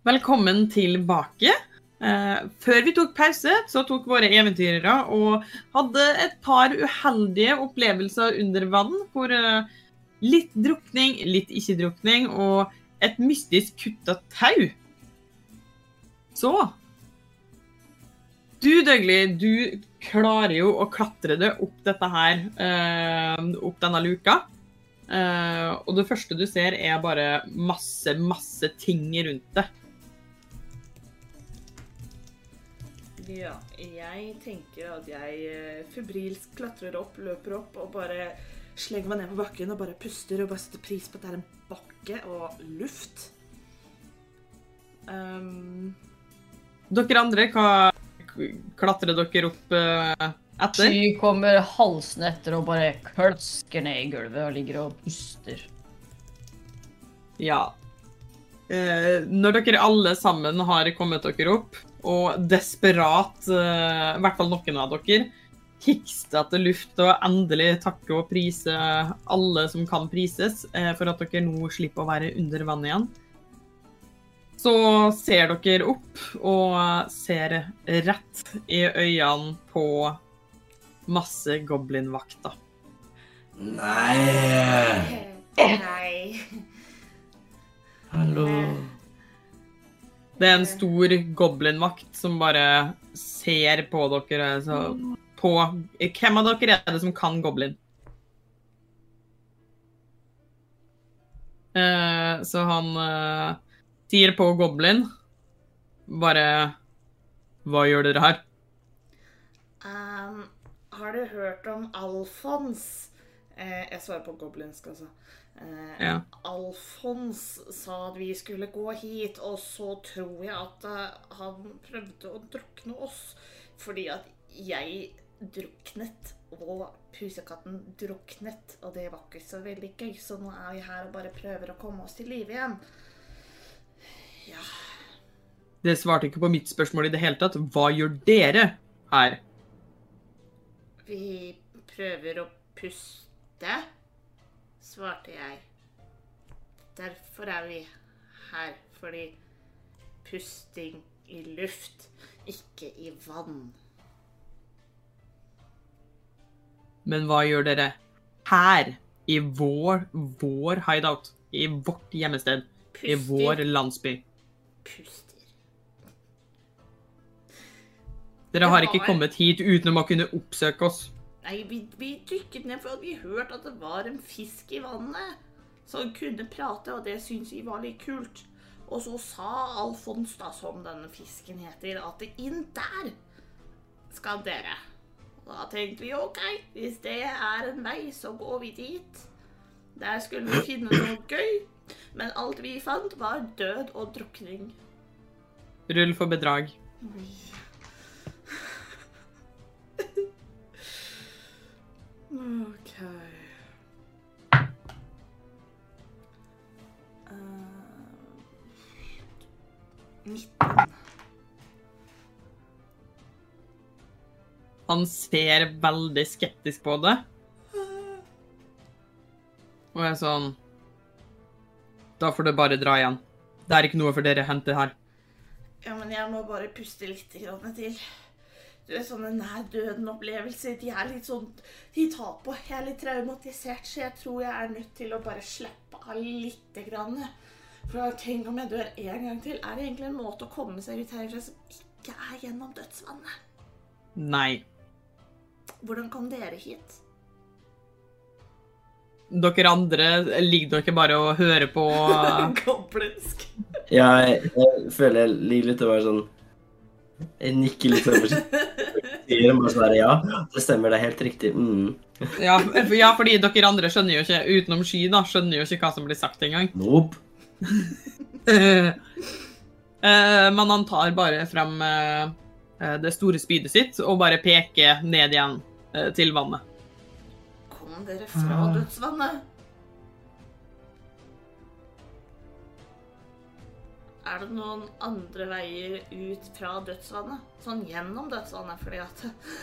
Velkommen tilbake. Eh, før vi tok pause, så tok våre eventyrere og hadde et par uheldige opplevelser under vann. Hvor eh, litt drukning, litt ikke-drukning og et mystisk kutta tau. Så Du, Dougley, du klarer jo å klatre det opp dette her, eh, opp denne luka. Eh, og det første du ser, er bare masse, masse ting rundt det. Ja, jeg tenker at jeg eh, febrilsk klatrer opp, løper opp og bare slenger meg ned på bakken og bare puster og bare setter pris på at det er en bakke og luft. Um, Dere andre, hva klatrer dere opp uh, etter? Sky kommer halsende etter og bare klasker ned i gulvet og ligger og puster. Ja. Eh, når dere alle sammen har kommet dere opp, og desperat, uh, i hvert fall noen av dere, hikste etter luft og endelig takke og prise alle som kan prises, uh, for at dere nå slipper å være under vann igjen. Så ser dere opp og ser rett i øynene på masse goblinvakter. Nei! nei. Hallo. Det er en stor goblinvakt som bare ser på dere. Så på Hvem av dere er det som kan goblin? Eh, så han eh, sier på goblin bare Hva gjør dere her? Um, har du hørt om Alfons? Eh, jeg svarer på goblinsk, altså. Eh, Ja. Alfons sa at vi skulle gå hit, og så tror jeg at eh, han prøvde å drukne oss. Fordi at jeg druknet, og pusekatten druknet. Og det var ikke så veldig gøy, så nå er vi her og bare prøver å komme oss til live igjen. Ja. Det svarte ikke på mitt spørsmål i det hele tatt. Hva gjør dere her? Vi prøver å puste, svarte jeg. Derfor er vi her, fordi pusting i luft, ikke i vann. Men hva gjør dere her? I vår, vår hideout? I vårt hjemmested? I vår landsby? puster. Dere har ikke kommet hit uten å kunne oppsøke oss. Nei, vi, vi dykket ned for at vi hørte at det var en fisk i vannet som kunne prate, og det syntes vi var litt kult. Og så sa Alfons, da, som denne fisken heter, at inn der skal dere. Og da tenkte vi OK, hvis det er en vei, så går vi dit. Der skulle vi finne noe gøy, men alt vi fant, var død og drukning. Rull for bedrag. OK. Uh, 19. Han ser veldig skeptisk på det. Og er sånn Da får du bare dra igjen. Det er ikke noe for dere å hente her. Ja, men jeg må bare puste litt grann til. Sånne nær døden-opplevelser, de er litt sånn De tar på. Jeg er litt traumatisert, så jeg tror jeg er nødt til å bare slippe av lite grann. For tenk om jeg dør en gang til. Er det egentlig en måte å komme seg ut herfra som ikke er gjennom dødsvannet? Nei. Hvordan kom dere hit? Dere andre ligger dere bare og hører på Goblinsk. Jeg, jeg føler jeg ligger litt og bare sånn Jeg nikker litt over Sier bare sånn her, Ja, det stemmer, det er helt riktig. Mm. ja, for- ja, fordi dere andre skjønner jo ikke, utenom Sky, da, skjønner jo ikke hva som blir sagt engang. Nope. uh, Men han tar bare frem eh, eh, det store spydet sitt og bare peker ned igjen uh, til vannet. Kom dere fra Ah. dødsvannet? Er det noen andre veier ut fra dødsvannet? Sånn gjennom dødsvannet, fordi at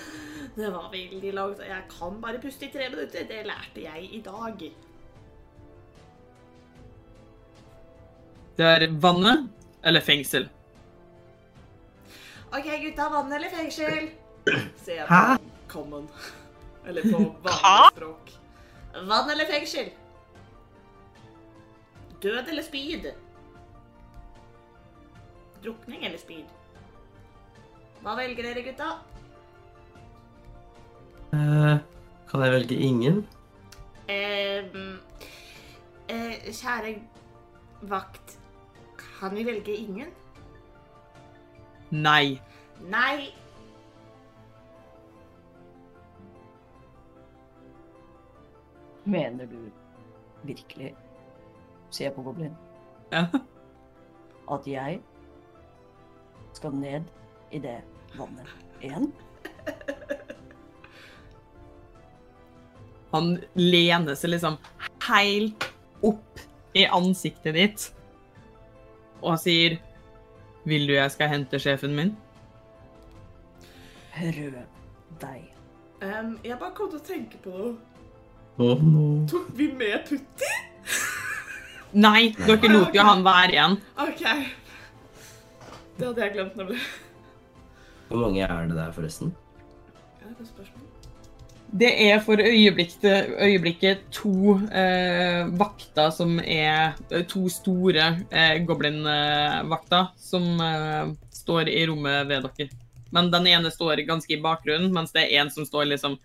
det var veldig langt. Jeg kan bare puste i tre minutter. Det lærte jeg i dag. Det er vannet, eller fengsel. OK, gutta. Vann eller fengsel? Sier jeg Hæ? på common. Eller på vanlig språk. Vann eller fengsel? Død eller spyd? Drukning eller spyd? Hva velger dere, gutta? Eh, kan jeg velge ingen? Ehm, eh, kjære vakt, kan vi velge ingen? Nei. Nei. Mener du virkelig, ser jeg på goblin, Ja. at jeg skal ned i det vannet igjen? Han lener seg liksom helt opp i ansiktet ditt og sier Vil du jeg skal hente sjefen min? Prøv deg. Um, jeg bare kom til å tenke på noe. Oh, no. Tok vi med Putti? Nei, dere lot jo han være igjen. OK. Det hadde jeg glemt, nemlig. Hvor mange er det der, forresten? Ja, godt spørsmål. Det er for øyeblikket, øyeblikket to eh, vakter som er eh, To store eh, goblin-vakter som eh, står i rommet ved dere. Men den ene står ganske i bakgrunnen, mens det er en som står liksom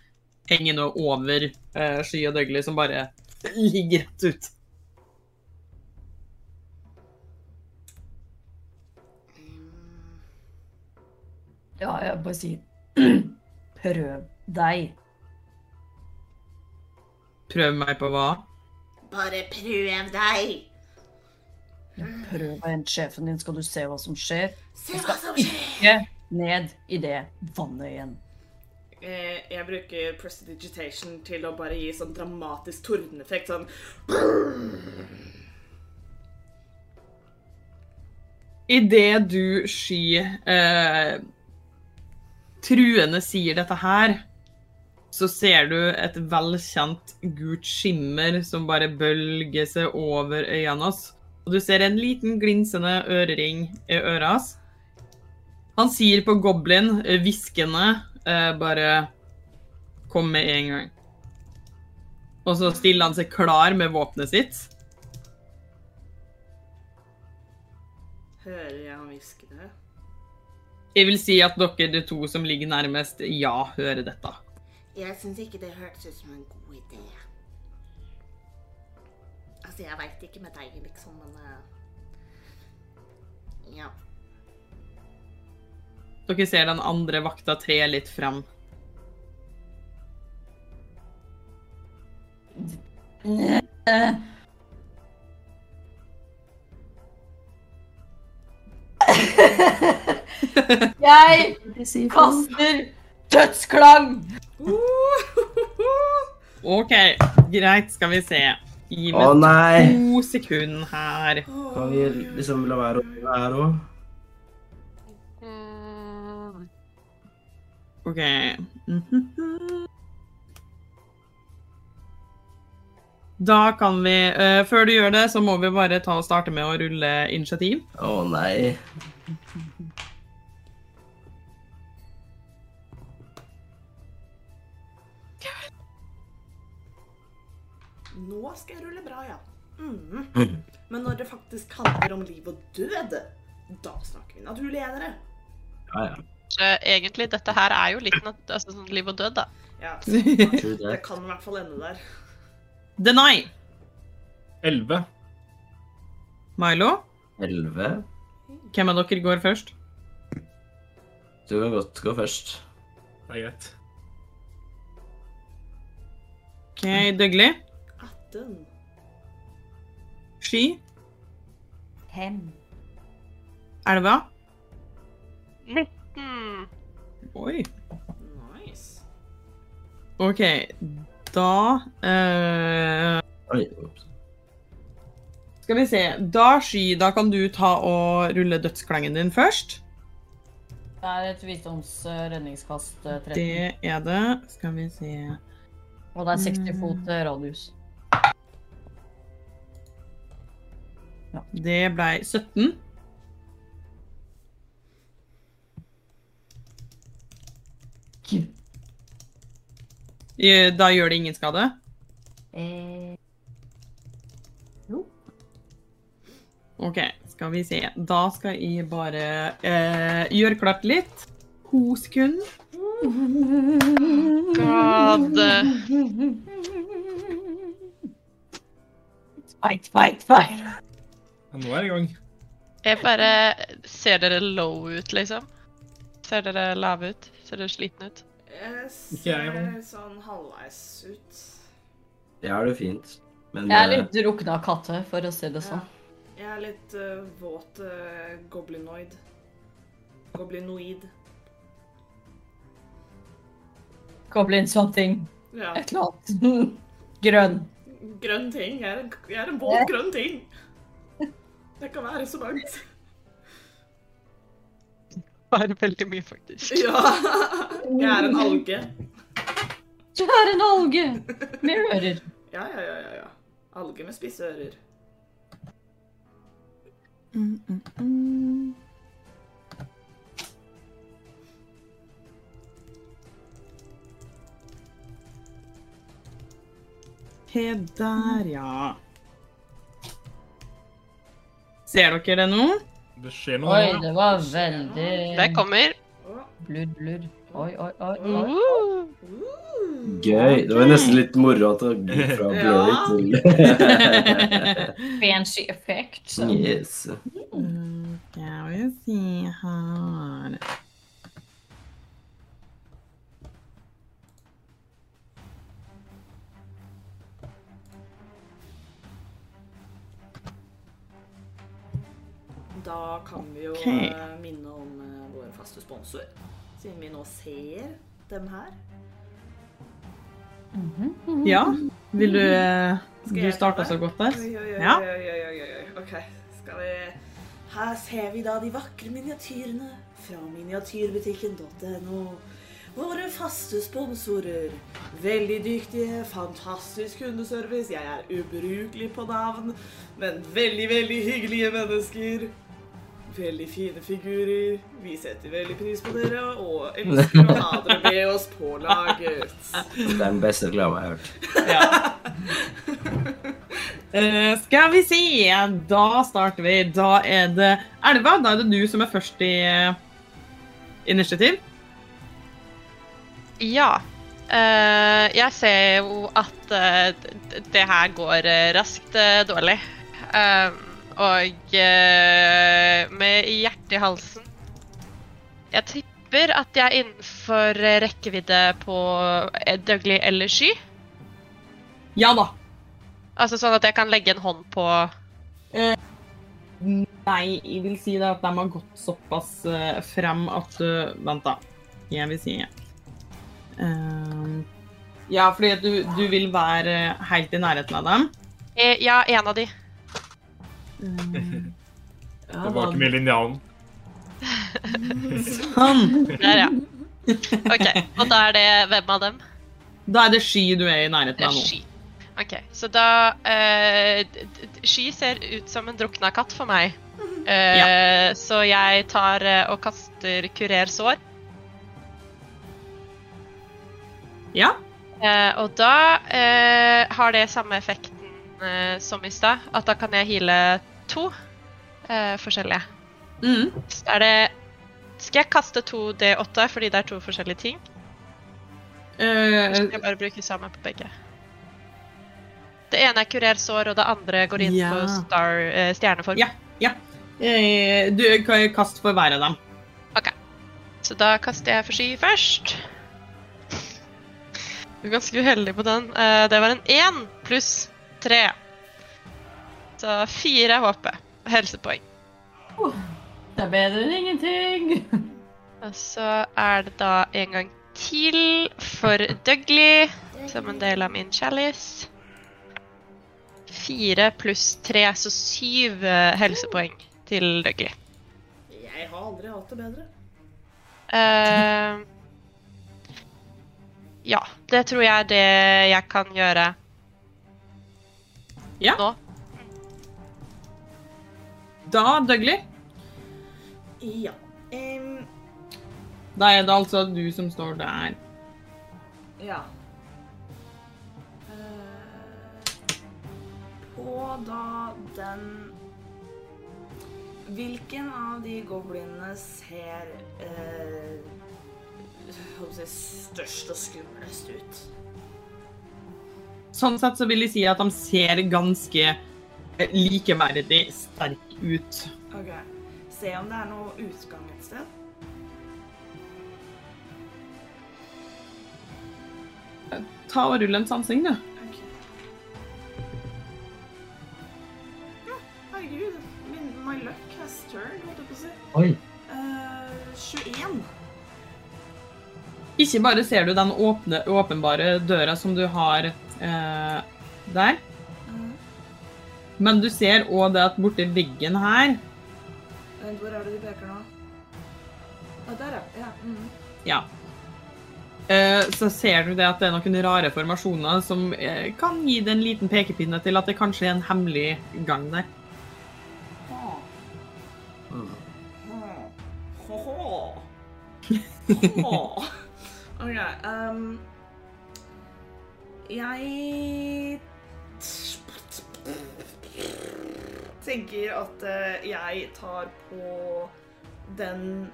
hengende over eh, Sky og Dougley, som bare ligger rett ut. Ja, jeg bare sier Prøv deg. Prøv meg på hva? Bare prøv deg. Prøv å hente sjefen din, skal du se hva som skjer. Se hva som skjer. Ikke ned i det vannet igjen. Eh, jeg bruker prestidigitation til å bare gi sånn dramatisk tordeneffekt. Sånn Idet du, Sky, eh, truende sier dette her, så ser du et velkjent gult skimmer som bare bølger seg over øynene hans. Og du ser en liten glinsende ørering i øret hans. Han sier på goblin, eh, hviskende, eh, bare Kom med en gang. Og så stiller han seg klar med våpenet sitt. Hører jeg? Jeg vil si at dere to som ligger nærmest, ja, hører dette. Jeg syns ikke det hørtes ut som en god idé. Altså, jeg veit ikke med deg, liksom, men eh, Ja. Dere ser den andre vakta tre litt frem. Jeg kaster dødsklang! OK, greit, skal vi se. Gi Å meg nei! to sekunder her. Kan vi liksom la være å gjøre det her òg? OK. Da kan vi eh, Før du gjør det, så må vi bare ta og starte med å rulle initiativ. Å nei. Nå skal jeg rulle bra, ja. Mm. Men når det faktisk handler om liv og død, da snakker vi naturlig enere. Ja, ja. Eh, egentlig, dette her er jo litt nat altså, sånn liv og død, da. Ja, så, det kan i hvert fall ende der. Deny. 11. Milo, Elleve. hvem av dere går først? Du kan godt gå først. Det er greit. OK, Dougley. 18. Sky. Fem. Elva. 19. Oi. Nice. OK, da eh, Oi. ups. Skal vi se. Da, Sky, da kan du ta og rulle dødsklangen din først. Det er et visdoms eh, redningskast eh, 13. Det er det. Skal vi se Og det er 60 fot eh, Ja, det ble 17. Da gjør det ingen skade? Eh, jo. OK, skal vi se. Da skal jeg bare eh, gjøre klart litt. To sekunder. God. Fight, fight, fight. Ja, nå er jeg i gang. Jeg bare Ser dere low ut, liksom? Ser dere lave ut? Ser dere slitne ut? Jeg ser sånn halvveis ut. Jeg har det fint. Men Jeg er eh, litt drukna katte, for å si det sånn. Jeg er litt uh, våt uh, goblinoid. Goblinoid. Goblin something. Ja. Et eller annet. Grønn. Grønn ting. Jeg er en, jeg er en våt grønn ting. Det kan være så mangt. Bare veldig mye, faktisk. Ja. Jeg er en alge. Du er en alge med ører. Ja, ja, ja, ja. ja. Alge med spisse ører. Mm, mm, mm. Se der, ja. Ser dere det nå? Det skjer noe Oi, det var veldig Det kommer. Blurr, blurr. Oi, oi, oi. oi. Uh. gøy. Det var nesten litt moro at det gikk fra blurry til Fancy effect. Så. Yes. Mm, Skal vi se her Da kan vi jo Ok. eh, minne om eh, vår faste sponsor, siden vi nå ser dem her. Mhm. Ja, vil du eh, Skal Du starta så godt der. Oi, oi, oi, Ja. Ok, skal vi Her ser vi da de vakre miniatyrene fra miniatyrbutikken.no. Våre faste sponsorer. Veldig dyktige, fantastisk kundeservice. Jeg er ubrukelig på navn, men veldig, veldig hyggelige mennesker. Veldig fine figurer. Vi setter veldig pris på dere og elsker å ha dere med oss på laget. Det er den beste reklamen jeg har hørt. Ja. Uh, skal vi se. Da starter vi. Da er det Elva. Da er det du som er først i uh, initiativ. Ja. Uh, jeg ser jo at det her går raskt dårlig. Eh, og eh, med hjertet i halsen Jeg tipper at jeg er innenfor eh, rekkevidde på eh, Dougley eller Sky. Ja da. Altså sånn at jeg kan legge en hånd på Nei, jeg vil si det at de har gått såpass eh, frem at du Vent, da. Jeg vil si uh, Ja, fordi du, du vil være helt i nærheten av dem. eh, Ja, en av de. Ehm, ja, Tilbake med linjalen. Sånn. Der, ja. OK. Og da er det hvem av dem? Da er det sky du er i nærheten av nå. Sky. OK. Så da eh, d- Sky ser ut som en drukna katt for meg. Eh, Så jeg tar uh, og kaster kurer sår. Ja. Eh, og da eh, har det samme effekten som i stad. At da kan jeg heale to uh, forskjellige. Mm. Er det Skal jeg kaste to D8 fordi det er to forskjellige ting? Eller skal jeg bare bruke samme på begge? Det ene er kurer sår, og det andre går inn Ja. på star, uh, stjerneform. Ja. eh, du kan kaste for hver av dem. OK. Så da kaster jeg for sky først. Du er ganske uheldig på den. Det var en én pluss tre. Så fire HP. Helsepoeng. Det er bedre enn ingenting. Og så er det da en gang til for Dougley, som en del av min chalice. Fire pluss tre, så syv eh, helsepoeng til Dougley. Jeg har aldri hatt det bedre. Uh, ja, det tror jeg er det jeg kan gjøre Ja. nå. Da, Dougley. Ja. Um... Da er det altså du som står der. Ja. Eh, På da den Hvilken av de goblinene ser eh, si, størst og skumlest ut? Sånn sett så vil jeg si at de ser ganske likeverdig sterk ut. Ok. Se om det er noe utgang et sted. Ta og rull en sansing, du. Herregud. Min, my luck has turned, holdt jeg på å si. Oi. Uh, 21. Ikke bare ser du den åpne, åpenbare døra som du har uh, der. Men du ser òg det at borti veggen her Vent, hvor er det de peker nå? Å, der, ja. mhm. Ja. Eh, så ser du det at det er noen rare formasjoner som eh, kan gi deg en liten pekepinne til at det kanskje er en hemmelig gang der. Mm. OK. Um, jeg tenker at eh, jeg tar på den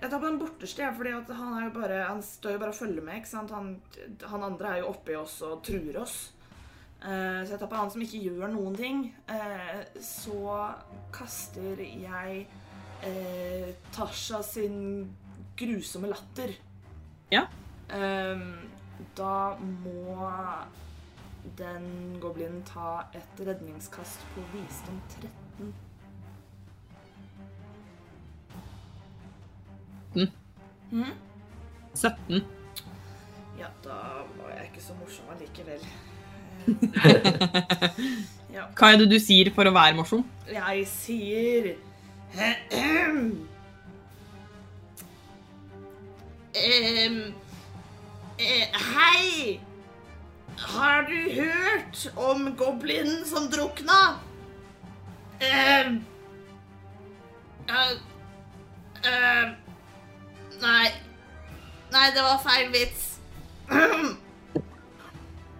Jeg tar på den borteste, for fordi han, er jo bare, han står jo bare og følger med. ikke sant? Han, han andre er jo oppi oss og truer oss. Uh, så jeg tar på han som ikke gjør noen ting. Uh, så kaster jeg uh, Tasha sin grusomme latter. Ja. Ehm, da må den goblinen ta et redningskast på visdom 13. Mm. Mhm. 17. Ja, da var jeg ikke så morsom allikevel. Ja. Hva er det du sier for å være morsom? Jeg sier um, Hei! Har du hørt om goblinen som drukna? Eh, uh, Nei. Nei, det var feil vits.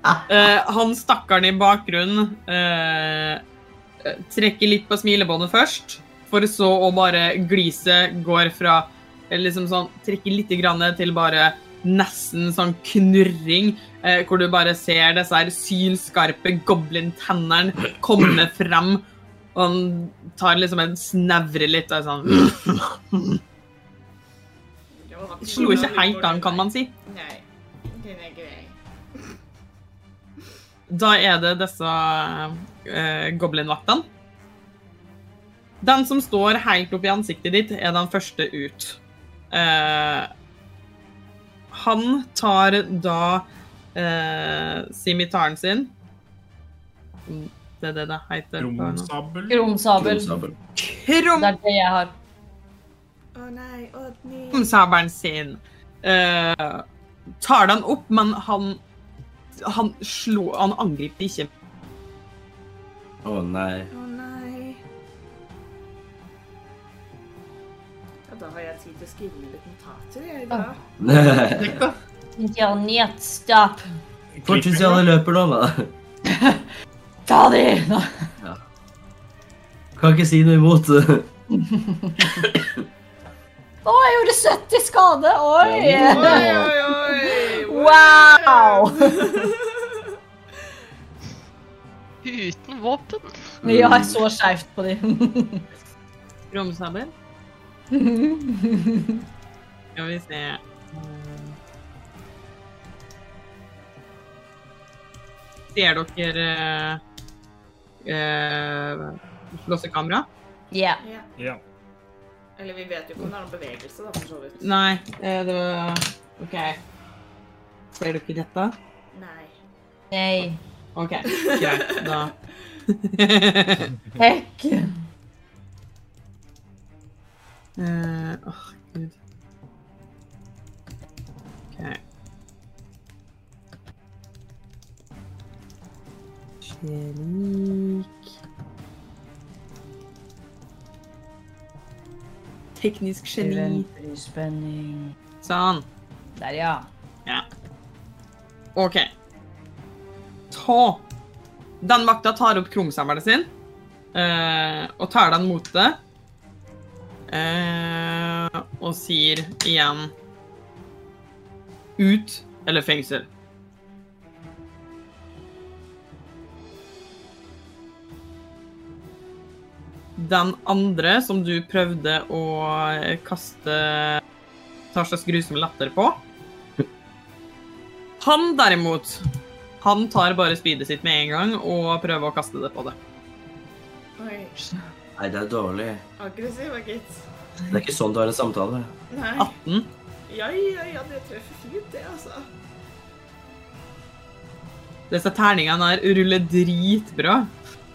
Eh, han stakkaren i bakgrunnen trekker litt på smilebåndet først, for så å bare glise går fra liksom sånn Trekker litt grann til bare nesten sånn knurring, eh, hvor du bare ser disse her sylskarpe goblin-tennene komme frem. Og han tar liksom en snevre litt og er sånn Slo ikke helt an, kan man si. Nei. Den er grei. Da er det disse eh, goblinvaktene. Den som står helt oppi ansiktet ditt, er den første ut. Eh, han tar da uh, simitaren sin Det er det det heter. Kromsabel. Kromsabel. Krumsabel. Det er det jeg har. Å nei, Odny. Kromsabelen sin. Eh, tar den opp, men han Han slo Han angriper ikke. Å nei. Å nei. Ja, da har jeg tid til å skrive ned litt notater, jeg. Da. Ja, njet, stopp. Potensialet løper nå, da. Ta de! Kan ikke si noe imot. Å, jeg gjorde 70 skade! Oi! Oi, oi, oi! Wow! Uten våpen. Ja, Jeg så skeivt på de. Romsabel. Skal vi se Eh, Ser dere uh, uh, slåssekamera? Ja. Ja. Yeah. Eller vi vet jo ikke om det er noen bevegelse, da, for så vidt. Nei, eh, det var OK. Ser dere dette? Nei. Nei. OK, greit. Da Hekk. Eh, Åh, gud. OK. Slik Teknisk geni. Spenning. Sånn. Der, ja. Ja. OK. Ta Den vakta tar opp krumsammeren sin uh, og tar den mot det. Eh, og sier igjen Ut eller fengsel. Den andre som du prøvde å kaste Tarsas grusomme latter på Han derimot, han tar bare speedet sitt med en gang og prøver å kaste det på det. Oi. Nei, det er dårlig. Aggressiv, gitt. Det er ikke sånn du har en samtale. Nei. 18. Ja, ja, ja, det treffer fint, det, altså. Disse terningene her ruller dritbra.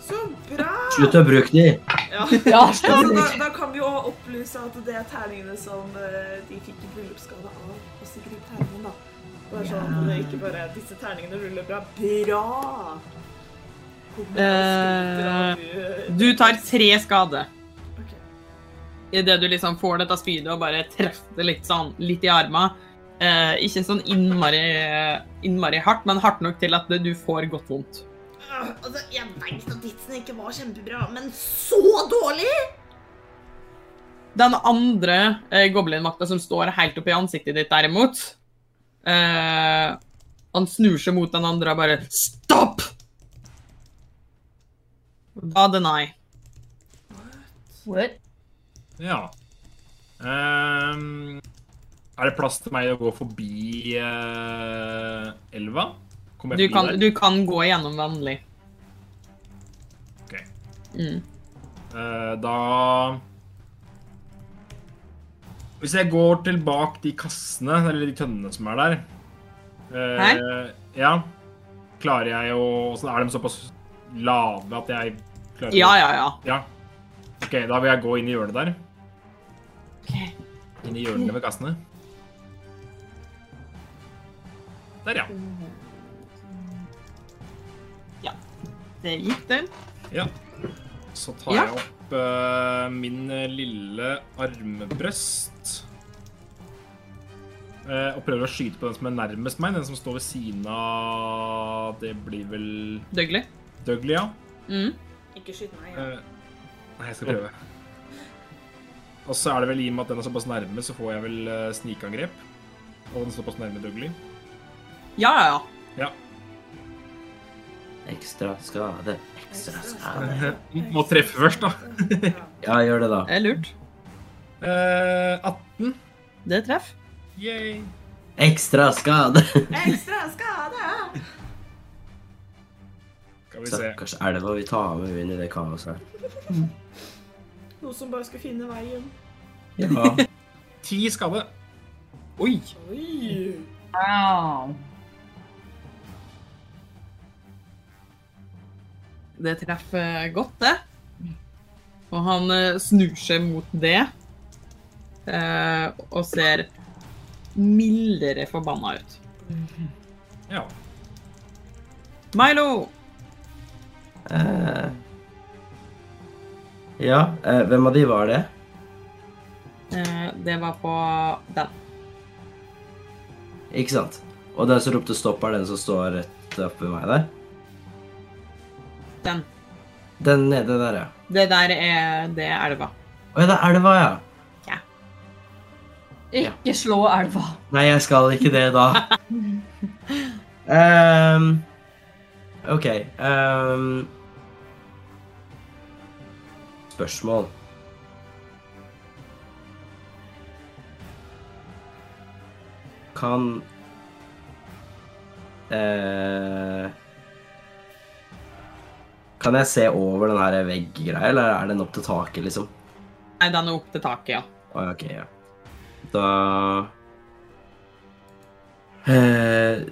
Så bra! Slutt å bruke de! Ja. Ja, Altså, da, da kan vi jo opplyse at det er terningene som eh, de fikk i bryllupsgave av og Sigrid Terningen, da. Bare sånn at det ikke bare disse terningene ruller bra. Bra! At du- tar tre skade Okay. idet du liksom får dette spydet og bare treffer det litt sånn litt i armen. Eh, ikke sånn innmari, innmari hardt, men hardt nok til at du får godt vondt. Øh, Altså, jeg vet at vitsen ikke var kjempebra, men så dårlig! Den andre eh, goblinmakta som står helt oppi ansiktet ditt, derimot eh, Han snur seg mot den andre og bare! Hva deny? What? Ja. Um, er det plass til meg å gå forbi uh, elva? Kommer Du jeg kan, der? du kan gå gjennom vennlig. Ok. Mm. Uh, da Hvis jeg går tilbake de kassene, eller de tønnene som er der uh, Her? Ja. Klarer jeg å så Er de såpass lave at jeg klarer Ja, ja, ja. ja. OK, da vil jeg gå inn i hjørnet der. Ok. Inn i hjørnene ved kassene. Der, ja. Ja. Det gikk, den. Ja. Så tar Ja. jeg opp uh, min lille armbrøst. Uh, og prøver å skyte på den som er nærmest meg. Den som står ved siden av Det blir vel Dougley. Dougley, ja. Mm. Ikke skyt meg. Ja. Eh, nei, jeg skal prøve. Og så er det vel i og med at den er såpass nærme, så får jeg vel eh, snikangrep. Og den er såpass nærme Dougley. Ja, ja, ja. Ja. Ekstra skade, ekstra skade. Må treffe først, da. Ja, gjør det, da. Det er lurt. Eh, 18. Det treff. Yay. Ekstra skade! Ekstra skade! Skal vi se. Stakkars elva vi tar med inn i det kaoset her. Noe som bare skal finne veien. Ja. Ti skade. Oi. Oi! Wow. Det treffer godt, det. Og han eh, snur seg mot det eh, og ser mildere forbanna ut. Ja. Milo! Eh, ja, eh, hvem av de var det? Eh, det var på den. Ikke sant? Og den som ropte stopp, er den som står rett oppe ved meg der? Den. Den nede der, ja. Det der er, det er elva. Å ja, det er elva, ja. Ikke slå elva. Nei, jeg skal ikke det, da. Ehm, OK. um, spørsmål. Kan uh, Kan jeg se over den her vegggreia, eller er den opp til taket, liksom? Nei, den er opp til taket, ja. Ok, ja. Da eh,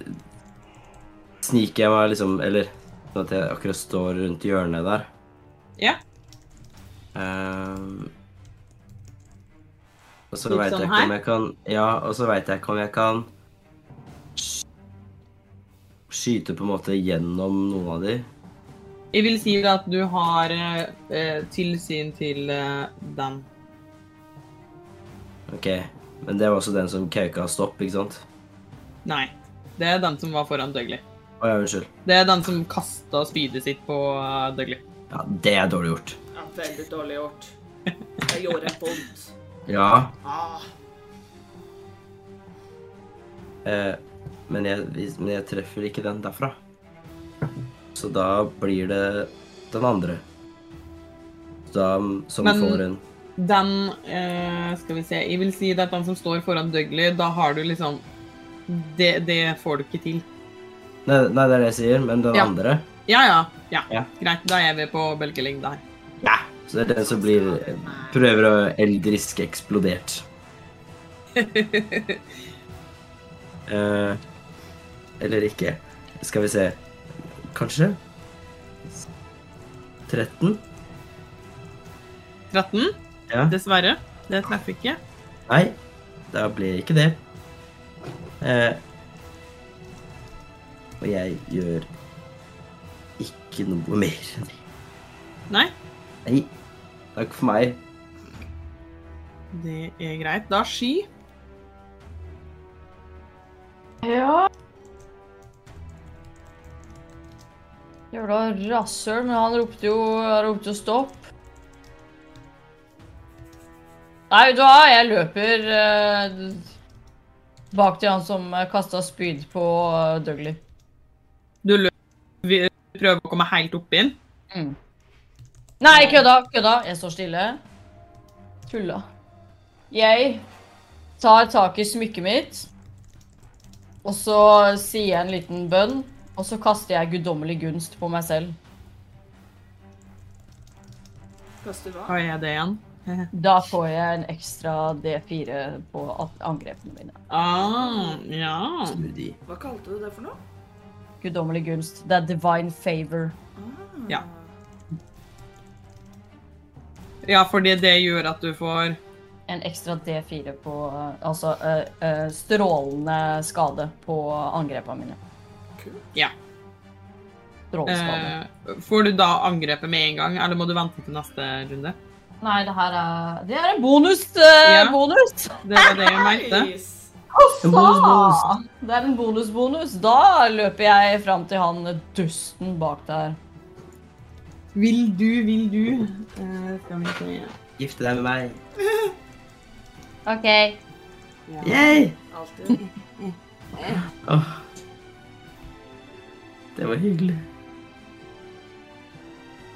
Sniker jeg meg liksom Eller sånn at jeg akkurat står rundt hjørnet der. Ja. Um, og så veit sånn jeg ikke om jeg kan Ja, og så veit jeg ikke om jeg kan skyte på en måte gjennom noen av de. Jeg vil si at du har eh, tilsyn til eh, den. OK. Men det var også den som kauka stopp, ikke sant? Nei. Det er den som var foran Dougley. Å ja, unnskyld. Det er den som kasta spydet sitt på uh, Dougley. Ja, det er dårlig gjort. Ja, veldig dårlig gjort. Det gjorde vondt. Ja, Ah, eh, men, jeg, men jeg treffer ikke den derfra. Så da blir det den andre. Da, som Men- får en Den eh, Skal vi se Jeg vil si det er den som står foran Dougley. Da har du liksom det, det får du ikke til. Nei, nei, det er det jeg sier, men den Ja. andre Ja, ja. ja. Ja. Greit. Da er vi på bølgelengde her. Ja. Så det er den som blir Prøver å eldrisk eksplodert. Eh, eller ikke. Skal vi se Kanskje? 13? 13. Ja. Dessverre. Det treffer ikke. Nei, da blir ikke det. Eh, og jeg gjør ikke noe mer. Nei, Nei, takk for meg. det er greit. Da sky. Ja. Jævla rasshøl, men han ropte jo, han ropte jo stopp. Nei, vet du hva? Jeg løper eh, bak til han som kasta spyd på uh, Dougley. Du løper, vi prøver å komme helt opp inn. Mm. Nei, kødda, kødda. Jeg står stille. Tulla. Jeg tar tak i smykket mitt, og så sier jeg en liten bønn, og så kaster jeg guddommelig gunst på meg selv. kaster hva? Hva er det igjen? Da får jeg en ekstra D4 på angrepene mine. Ah, ja. Smoothie. Hva kalte du det for noe? Guddommelig gunst. Det er divine favor. Ah. Ja. Ja, fordi det gjør at du får En ekstra D4 på uh, Altså uh, uh, strålende skade på angrepene mine. Ja. Stråleskade. eh, Får du da angrepet med en gang, eller må du vente til neste runde? Nei, det her er Det er en bonus! eh, Ja. bonus! Det var det jeg mente. Nice. Bonus, bonus. Det er en bonus-bonus. Da løper jeg fram til han dusten bak der. Vil du, vil du uh, Skal vi se Gifte deg med meg. OK. Yay! Alltid. Åh. Det var hyggelig.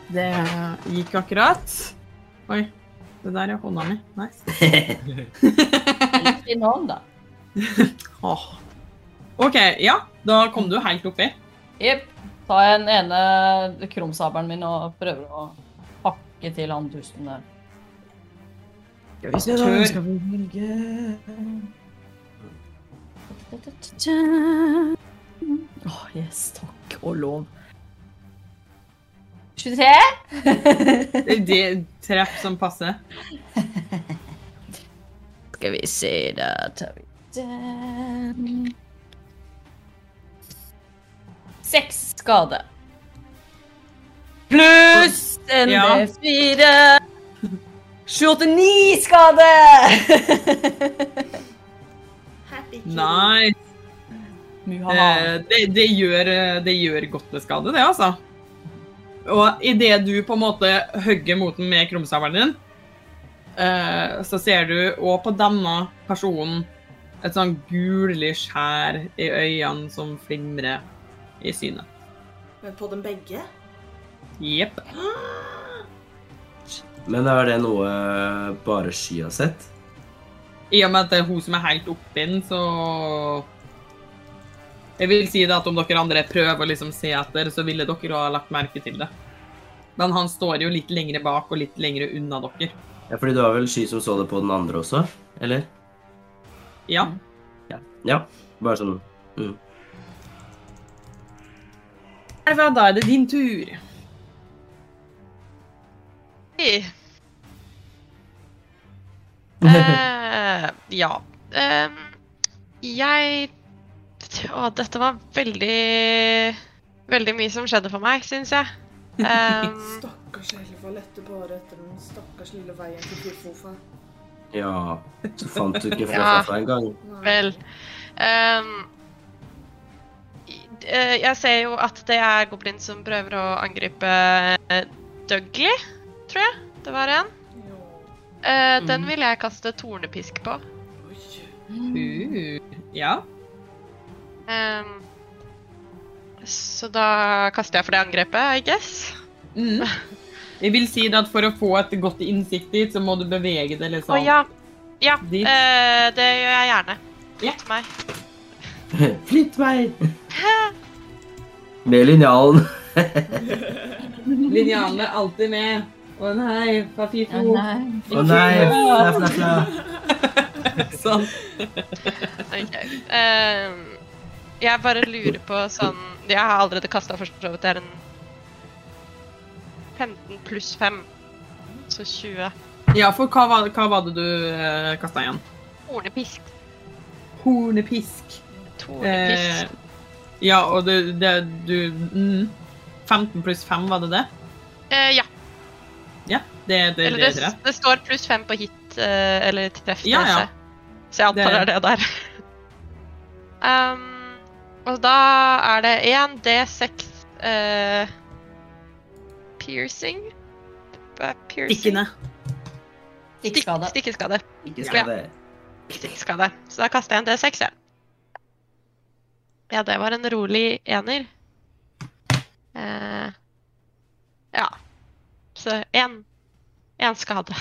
Det gikk akkurat. Oi. Det der er hånda mi. Nice. Fin hånd, da. Åh. OK, ja. Da kom du helt oppi. Jepp. Tar jeg den ene krumsabelen min og prøver å hakke til han dusten der. Skal vi se da, skal vi velge Åh, yes, takk og lov. 23? Det er treff som passer. Skal vi se, da tar vi den Seks skade. Pluss en Ja. D4. 29 skade! Nice. Eh, det, det, gjør, det gjør godt med skade, det, altså. Og idet du på en måte hogger mot den med krumsabelen din, eh, så ser du òg på denne personen et sånn gullig skjær i øynene som flimrer i synet. Men på dem begge? Jepp. Men er det noe bare Sky har sett? I og med at det er hun som er helt oppi den, så Jeg vil si det at om dere andre prøver å liksom se etter, så ville dere ha lagt merke til det. Men han står jo litt lengre bak og litt lengre unna dere. Ja, fordi det var vel Sky som så det på den andre også? Eller? Ja. Ja. Bare sånn mm. Elva, da er det din tur. Hey. Eh, ja. Ehm, jeg Å, dette var veldig Veldig mye som skjedde for meg, syns jeg. Um, Stakkars Elva lette bare etter den stakkars lille veien til Firfofa. Ja, så fant du ikke Ja. Fluffa en gang. Vel Um, eh, Jeg ser jo at det er goblin som prøver å angripe eh, Dougley, tror jeg det var en. Jo. Eh, Den vil jeg kaste tornepisk på. Uh, ja. Um, så da kaster jeg for det angrepet, I guess. Mm. Jeg vil si det at for å få et godt innsikt dit, så må du bevege det Å liksom ja. Ja, dit. eh, det gjør jeg gjerne. Ja. Flytt meg. Flytt meg! Med linjalen. Linjalen er alltid med. Å nei, Å Fafifo. nei. Å nei! Fla, fla, fla. Sånn. Ehm, jeg bare lurer på sånn Jeg har allerede kasta for så vidt. Det er en 15 pluss 5. Så 20. Ja, for hva var, hva var det du eh, kasta igjen? Hornepisk. Hornepisk. Eh, ja, og det, det du mm, 15 pluss 5, var det det? Eh, ja. Ja, det, det, Eller det det, det står pluss 5 på hit, eh, eller treff Ja, ja. Så jeg antar Det- er det der. um, og da er det 1 D6 eh, piercing. Er piercing? Stikkende. Stikkeskade. Stikkeskade. Ikke skal Så da kaster jeg en D6, jeg. Ja, det var en rolig ener. Eh, ja. Så én én skade.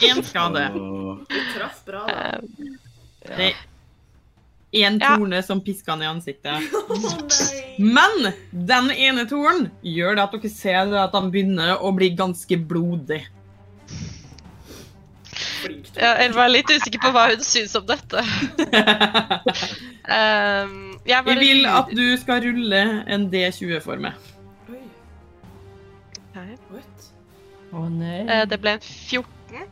Én skade. Du traff bra, da. Eh, Det én Ja. torne som pisker han i ansiktet. Oh! Men den ene tornen gjør det at dere ser at han begynner å bli ganske blodig. Ja, jeg var litt usikker på hva hun syns om dette. Um, jeg Jeg vil at du skal rulle en D20 for meg. Oi, Nei. Oh, nei. Uh, Det ble en 14.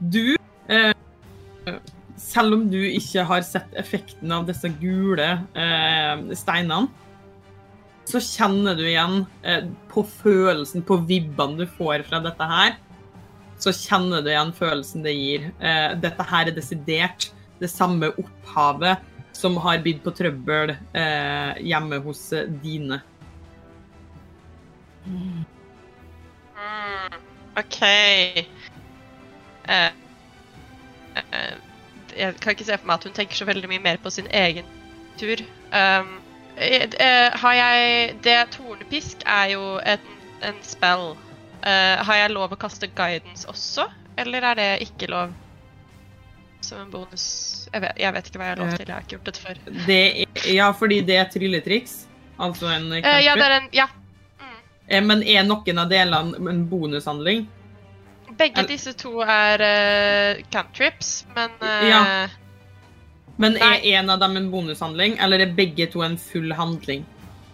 Du eh, Selv om du ikke har sett effekten av disse gule eh, steinene, så kjenner du igjen eh, på følelsen, på vibbene du får fra dette her, så kjenner du igjen følelsen det gir. Eh, dette her er desidert det samme opphavet som har bydd på trøbbel eh, hjemme hos eh, dine. Mm, OK. Uh, eh, jeg kan ikke se for meg at hun tenker så veldig mye mer på sin egen tur. Um, eh, eh, har jeg Det tornepisk er jo en, en spell. Uh, har jeg lov å kaste guidance også, eller er det ikke lov? Som en bonus Jeg vet, jeg vet ikke hva jeg har lov til. Jeg har ikke gjort dette før. Det er, ja, fordi det er trylletriks. Altså en uh, ja, det er en Ja. Mm. Men er noen av delene en bonushandling? Begge El- disse to er uh, cantrips, men uh, Ja. Men Nei. er en av dem en bonushandling, eller er begge to en full handling?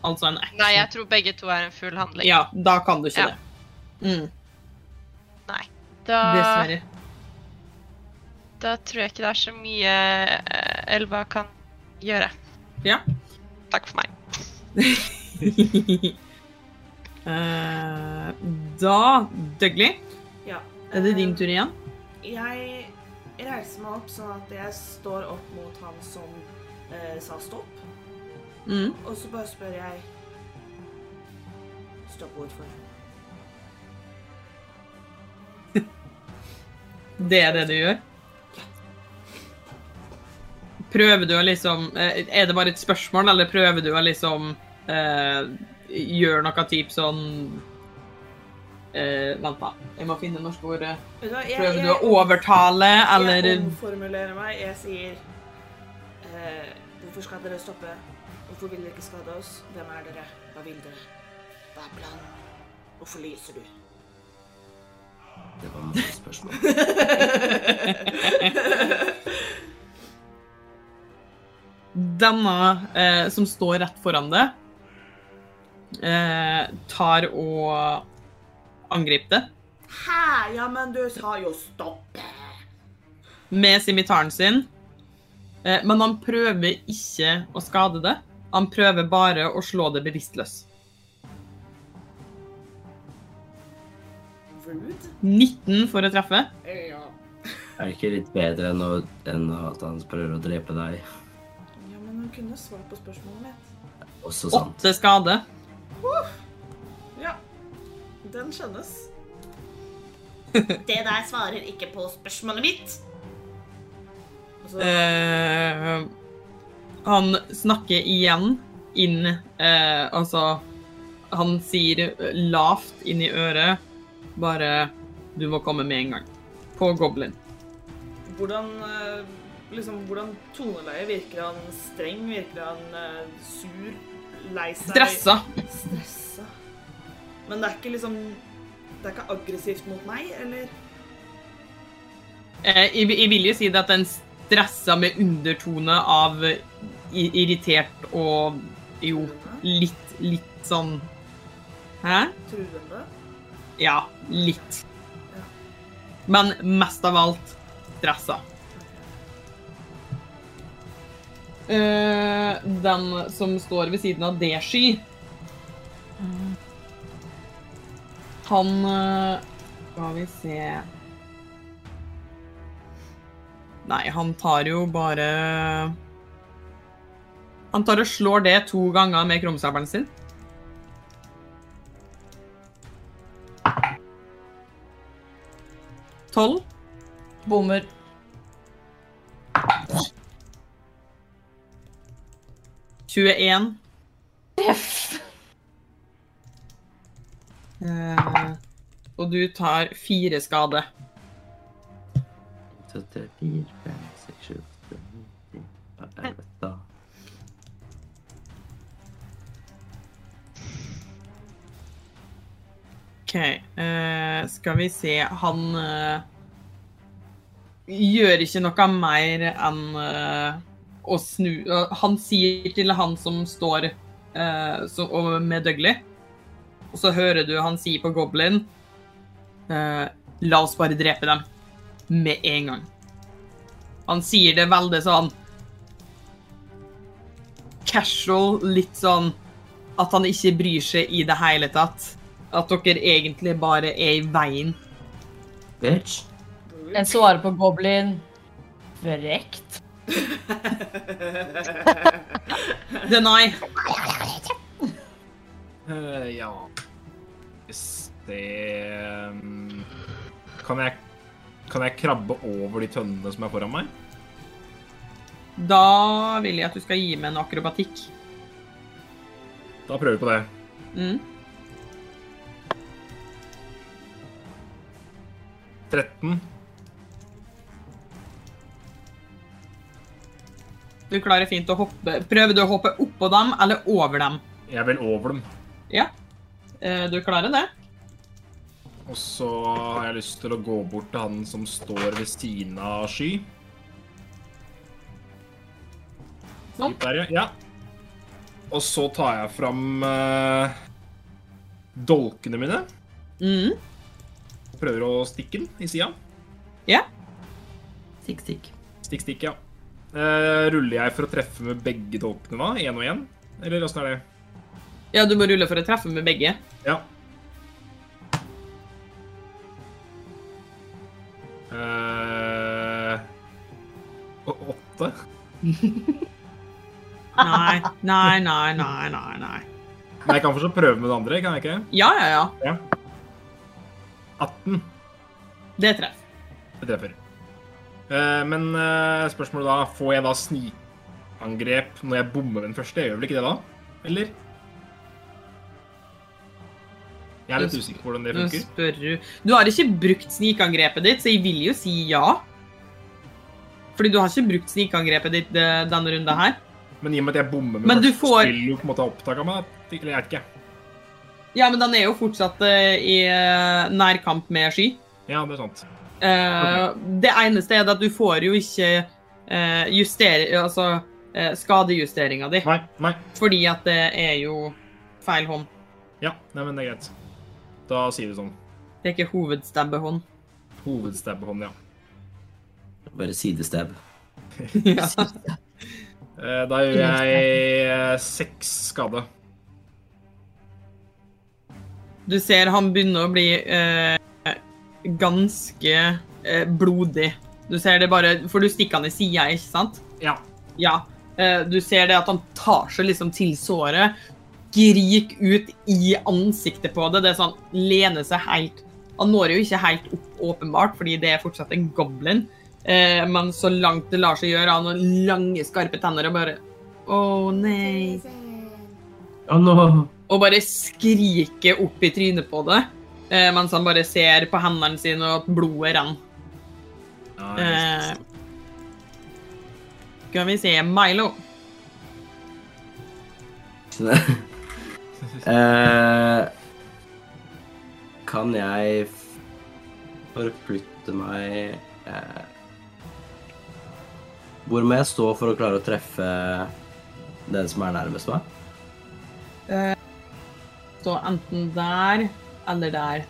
Altså en action? Nei, jeg tror begge to er en full handling. Ja, da kan du ikke Ja. det. Mm, Da, dessverre. da tror jeg ikke det er så mye eh, Elva kan gjøre. Ja. Takk for meg. uh, da, Dougley. Er det din tur igjen? Jeg reiser meg opp sånn at jeg står opp mot han som eh, sa stopp. Mm. Og så bare spør jeg Stopp hvorfor? Det er det du gjør? Prøver du å liksom eh, Er det bare et spørsmål, eller prøver du å liksom eh, gjøre noe type sånn eh, Vent, da. Jeg må finne det norske ordet. Prøver du å overtale, eller Jeg omformulerer meg. Jeg sier eh, Hvorfor skal dere stoppe? Hvorfor vil dere ikke skade oss? Hvem er dere? Hva vil dere? Hva er planen? Hvorfor lyser du? Det var masse spørsmål. Denne eh, som står rett foran deg, eh, tar og angriper det Hæ? Ja, men du sa jo stopp. med simitaren sin. Eh, men han prøver ikke å skade det. Han prøver bare å slå det bevisstløs. Rude. 19 for å treffe. Ja. Er det ikke litt bedre enn, å, enn at han prøver å drepe deg? ja, men hun kunne svart på spørsmålet mitt. Også sant. Åtte skade. Ja. Den skjønnes. Det der svarer ikke på spørsmålet mitt. Altså, Eh, han snakker igjen inn eh, Altså, han sier lavt inn i øret bare 'Du må komme med en gang'. På Goblin. hvordan, eh, liksom, hvordan toneleie virker han streng? Virker han uh, sur? Lei seg? Stressa. Stressa. Men det er ikke liksom Det er ikke aggressivt mot meg, eller? Eh, jeg, jeg vil jo si det at den stressa med undertone av irritert og jo litt, litt sånn Hæ? Truende? Ja, litt. Men mest av alt stressa. Uh, den som står ved siden av det sky Han eh, Skal vi se Nei, han tar jo bare Han tar og slår det to ganger med krumsabelen sin. Tolv. Bommer. Tjueen. Treff. Eh, og du tar fire skade. Så tre, fire, fem, seks, sju, åtte, ni, elleve. OK. Uh, skal vi se Han uh, gjør ikke noe mer enn å snu Han sier til han som står med Dougley, og så hører du han si på Goblin eh, La oss bare drepe dem. Med en gang. Han sier det veldig sånn casual, litt sånn at han ikke bryr seg i det hele tatt. At dere egentlig bare er i veien. Bitch. En svarer på goblin. Frekt. Deny. Uh, ja se um, Kan jeg Kan jeg krabbe over de tønnene som er foran meg? Da vil jeg at du skal gi meg en akrobatikk. Da prøver vi på det. Mm. 13. Du klarer fint å hoppe. Prøver du å hoppe oppå dem eller over dem? Jeg vil over dem. Ja. Eh, Du klarer det. Og så har jeg lyst til å gå bort til han som står ved siden av Sky. Sånn. Der, ja. ja. Og så tar jeg fram eh, dolkene mine. Mm. Prøver å stikke den i sida. Ja. Stikk, stikk. Stikk, stikk, ja. Eh, ruller jeg for å treffe med begge dolkene da? Én og én? Eller åssen er det? Ja, du må rulle for å treffe med begge. Ja. Uh, åtte? Nei, nei, nei, nei, nei. nei. Men jeg kan fortsatt prøve med det andre, kan jeg ikke? Ja, ja, ja. Ja. 18. Det treffer. Det treffer. Uh, men uh, spørsmålet da, får jeg da snikangrep når jeg bommer den første? Jeg gjør vel ikke det da? Eller? Jeg er litt usikker på hvordan det funker. du Du har ikke brukt snikangrepet ditt, så jeg vil jo si ja. Fordi du har ikke brukt snikangrepet ditt eh, denne runden her. Men i og med at jeg bommer med Men du første, får- spill, du på en måte opptak av meg. Eller jeg vet ikke. Ja, men den er jo fortsatt eh, i eh, nærkamp med Sky. Ja, det er sant. Okay. Det eneste er at du får jo ikke eh, justere... Altså skadejusteringa di. Nei, nei. Fordi at det er jo feil hånd. Ja, nei, men det er greit. Da sier vi sånn. Det er ikke hovedstabbehånd. Hovedstabbehånd, ja. Bare sidestab. ja. Eh, Da gjør jeg eh, seks skade. Du ser han begynner å bli eh, ganske eh, blodig. Du ser det bare For du stikker han i sida, ikke sant? Ja. Ja. Eh, du ser det at han tar seg liksom til såret, skriker ut i ansiktet på det. Det er sånn, lener seg helt Han når jo ikke helt opp, åpenbart, fordi det er fortsatt en goblin. Eh, men så langt det lar seg gjøre, han har lange, skarpe tenner og bare Å, nei. Oh, no. Og bare skriker opp i trynet på det, eh, mens han bare ser på hendene sine og at blodet renner. Eh, skal vi se Milo. Eh, kan jeg forflytte meg eh, Hvor må jeg stå for å klare å treffe den som er nærmest meg? Eh, Så enten der eller der.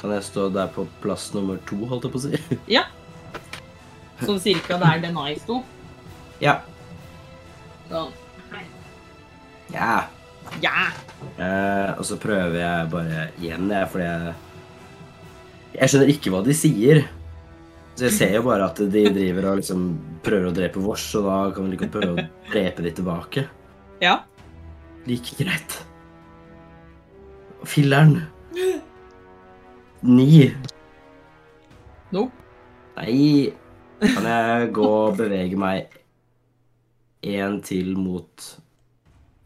Kan jeg stå der på plass nummer to, holdt jeg på å si? Ja. Sånn cirka der Denai sto. ja. Sånn. Ja. Ja. Eh, og så prøver jeg bare igjen, jeg, fordi jeg Jeg skjønner ikke hva de sier. Så jeg ser jo bare at de driver og liksom prøver å drepe vårs, og da kan vi like godt prøve å drepe de tilbake. Ja. Like greit. Filleren. Ni. No. Nei. Kan jeg gå og bevege meg én til mot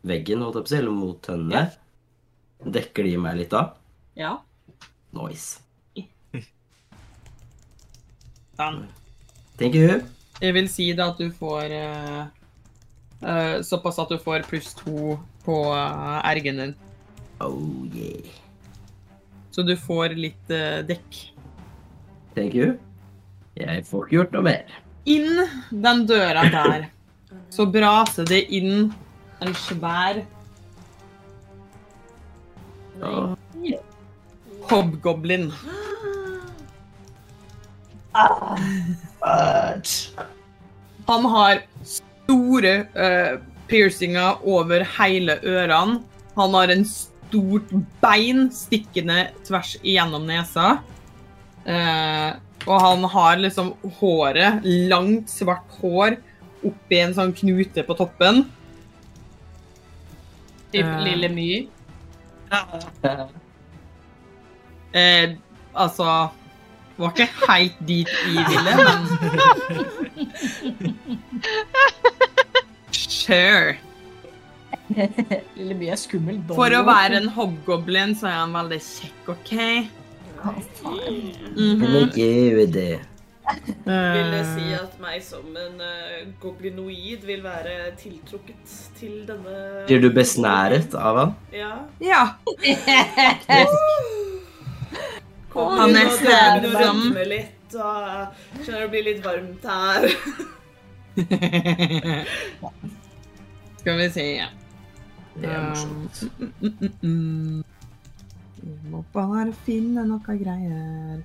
veggen, holdt jeg på å si, eller mot tønnene? Dekker de meg litt da? Ja. Nice. Den. Thank you. Jeg vil si det at du får uh, uh, Såpass at du får pluss to på uh, ergen din. Oh yeah. Så du får litt uh, dekk. Thank you. Jeg får ikke gjort noe mer. Inn den døra der, så braser det inn en svær Ja. hobgoblin. Han har store uh, piercinger over hele ørene. Han har en stort bein stikkende tvers igjennom nesa. Uh, og han har liksom håret, langt, svart hår, oppi en sånn knute på toppen. Typ uh, Lille My. Eh, altså Var ikke helt dit vi ville, men Sure. Lille My er skummel. For å være en hobgoblin så er han veldig kjekk, OK? Mm det. Vil det si Eh, at meg som en uh, goblinoid vil være tiltrukket til denne Blir du besnæret av han? Ja. Ja. Kommer Han er snæret litt, og skjønner det blir litt varmt her. Skal vi se Det er morsomt. Mm, mm, mm. Vi må bare finne noe greier.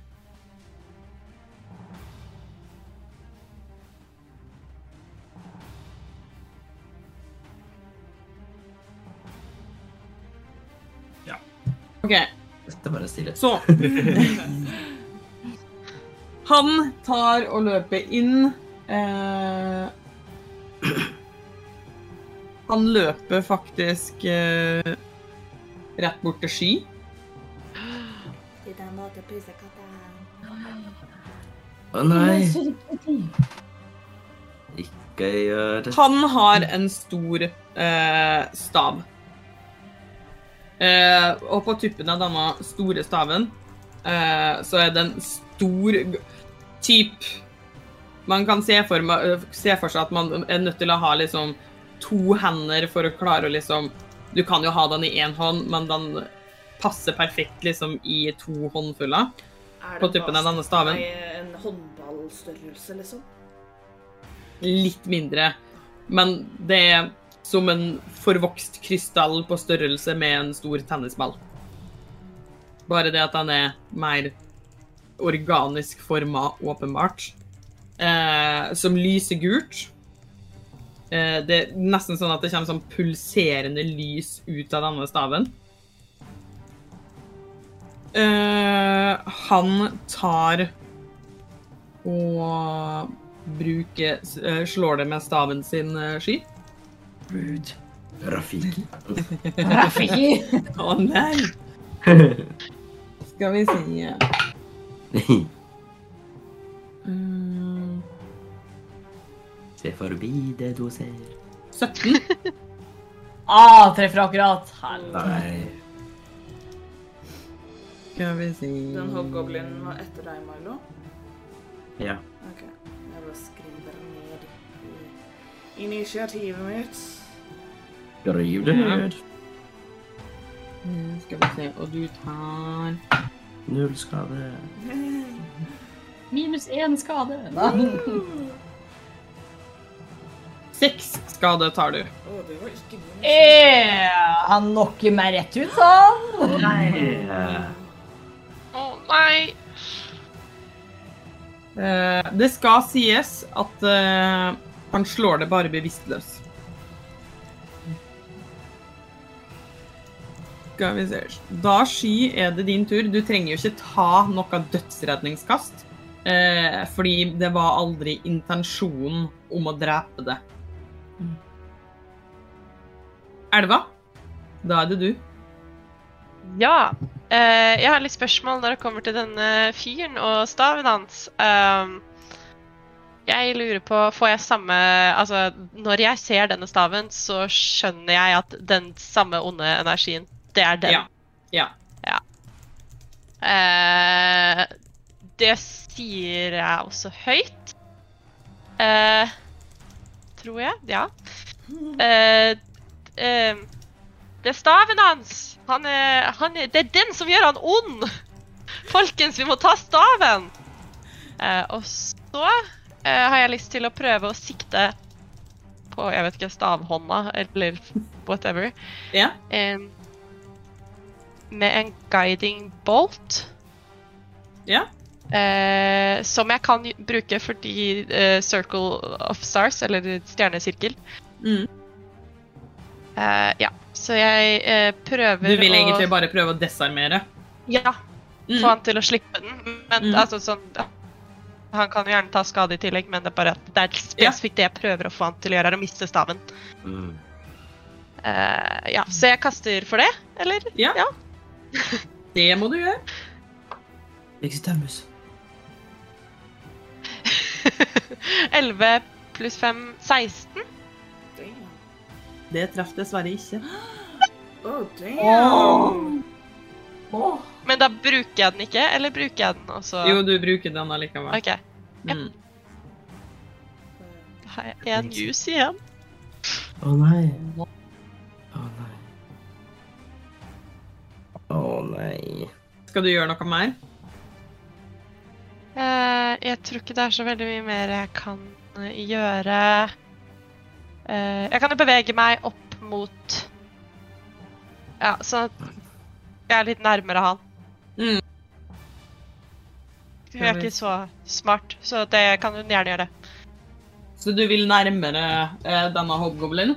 OK, Dette var stillhet. så Han tar og løper inn. Eh, han løper faktisk eh, rett bort til Sky. Å nei, ikke gjør det. Han har en stor eh, stav. Eh, og på tuppen av denne store staven eh, så er det en stor typ Man kan se for, eh, se for seg at man er nødt til å ha liksom to hender for å klare å liksom Du kan jo ha den i én hånd, men den passer perfekt liksom i to håndfuller. Er På tuppen av denne staven. Nei, En håndballstørrelse, liksom? litt mindre. Men det er som en forvokst krystall på størrelse med en stor tennisball. Bare det at den er mer organisk forma, åpenbart. Eh, som lyser gult. Eh, det er nesten sånn at det kommer sånn pulserende lys ut av denne staven. Eh, han tar og bruker eh, Slår det med staven sin eh, sky. Rude. Rafiki. Rafiki. Å nei! Skal vi se mm, Se forbi det du ser. 17. Ah, treffer akkurat. Helvete. Nei. Skal vi se Den hobgoblinen var etter deg, Milo. Ja. Ok, jeg bare skriver ned i initiativet mitt. Skriv det ned. Mm, Skal vi se Og du tar Null skade. Minus én skade. Seks skade tar du. Oh, det var ikke min. Eh, han knocker meg rett ut, sånn. Nei. Å nei! Eh, det skal sies at eh, han slår det bare bevisstløs. Skal vi se Da, Sky, er det din tur. Du trenger jo ikke ta noe dødsredningskast. Eh, fordi det var aldri intensjonen om å drepe det. Elva, da er det du. Ja. eh, jeg har litt spørsmål når det kommer til denne fyren og staven hans. Um, jeg lurer på Får jeg samme Altså, når jeg ser denne staven, så skjønner jeg at den samme onde energien, det er den. Ja. Ja. Eh, det sier jeg også høyt. Eh, tror jeg. Ja. Eh, eh, det er staven hans. Han er, han er, det er den som gjør han ond! Folkens, vi må ta staven! Eh, og så eh, har jeg lyst til å prøve å sikte på jeg vet ikke, stavhånda eller whatever. Ja. Em, med en guiding bolt. Ja. Eh, som jeg kan bruke fordi eh, Circle of Stars, eller stjernesirkel. Mm. Eh, ja, så jeg eh, prøver Du vil å egentlig bare prøve å desarmere? Ja, Mm. få han til å slippe den. Men Mm. altså sånn Han kan jo gjerne ta skade i tillegg, men det er bare at det er spesifikt det jeg prøver å få han til å gjøre, er å miste staven. Mm. Eh, ja, så jeg kaster for det, eller? Ja. Ja. Det må du gjøre. Exitamus. 11 pluss 5 16. Det traff dessverre ikke. Oh, damn. Åh. Men da bruker jeg den ikke, eller bruker jeg den også? Jo, du bruker den allikevel. OK. Mm. Da har jeg én juice igjen. Å nei. Å nei. Å nei. Skal du gjøre noe mer? Uh, jeg tror ikke det er så veldig mye mer jeg kan eh, gjøre. Uh, jeg kan jo bevege meg opp mot Ja, sånn at jeg er litt nærmere han. Mm. Jeg er ikke så smart, så det kan hun gjerne gjøre. Så du vil nærmere eh, denne hobgoblinen?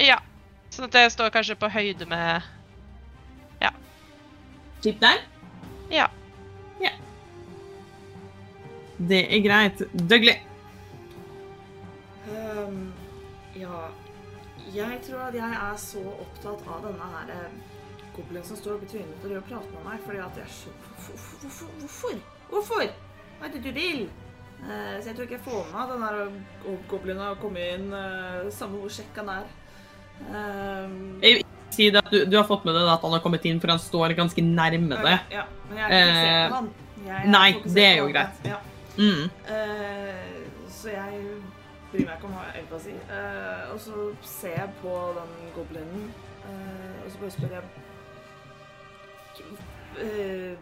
Ja. Sånn at jeg står kanskje på høyde med Tipp der? Ja. ja. Det er greit. Dougley. Um, ja Jeg tror at jeg er så opptatt av denne her eh, goblinen som står oppi trynet driver og prater med meg, fordi at jeg er så Hvorfor? Hvorfor? Hvorfor? Hvorfor? Hva er det du vil? Uh, så jeg tror ikke jeg får med meg den der goblinen har kommet inn, uh, samme hvor sjekk han er. Ehm, Jeg- Si det at du, du har fått med deg at han har kommet inn, for han står ganske nærme det. Ja, men jeg er ikke Eh, på han. Jeg nei, det er jo greit. Ja. Mm. Uh, så jeg bryr meg ikke om hva jeg egentlig si. Eh, og så ser jeg på den goblinen, uh, og så bare spør jeg eh,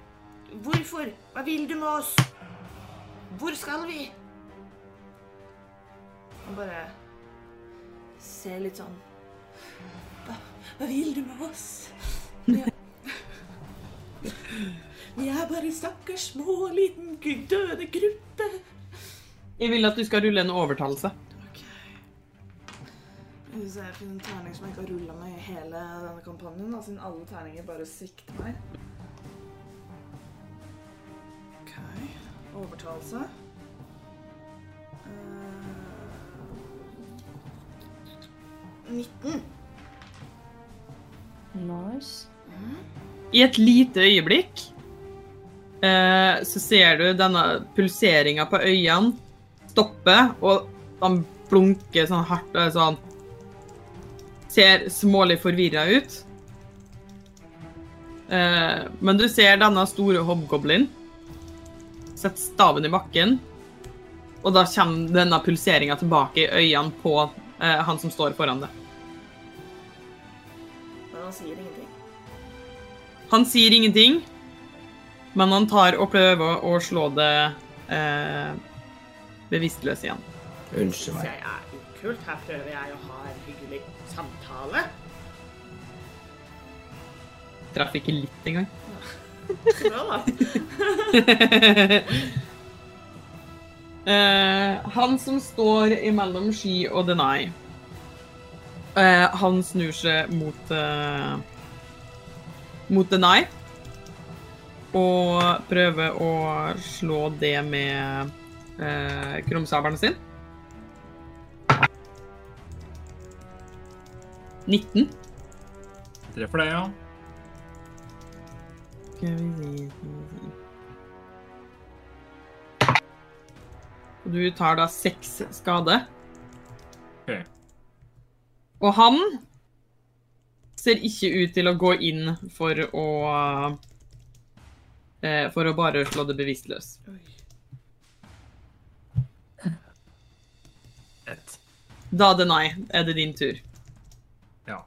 Hvorfor? Hva vil du med oss? Hvor skal vi? Han bare ser litt sånn Hva, vil du med oss? Vi er, vi er bare stakkars små, liten døde gruppe. Jeg vil at du skal rulle en overtalelse. Ok. Hvis jeg finner en terning som jeg ikke har rulla med i hele denne kampanjen, da, siden alle terninger bare svikter meg. overtalelse. Uh, 19. Nice. I et lite øyeblikk eh, så ser du denne pulseringa på øynene stoppe, og han blunker sånn hardt og sånn Ser smålig forvirra ut. Eh, men du ser denne store hobgoblin sette staven i bakken, og da kommer denne pulseringa tilbake i øynene på eh, han som står foran det. Han sier ingenting. Han sier ingenting, men han tar og prøver å slå det eh, bevisstløs igjen. Unnskyld meg. Det er ukult. Her prøver jeg å ha en hyggelig samtale. Traff ikke litt engang. Bra, da. Eh, han som står imellom Sky og Denai, eh, han snur seg mot uh, mot Denai og prøver å slå det med uh, krumsabelen sin. 19. Treffer det, ja. Skal vi. Og Du tar da seks skade. Ok. Og han ser ikke ut til å gå inn for å eh, For å bare slå det bevisstløs. Da Da, Denai, er det din tur. Ja.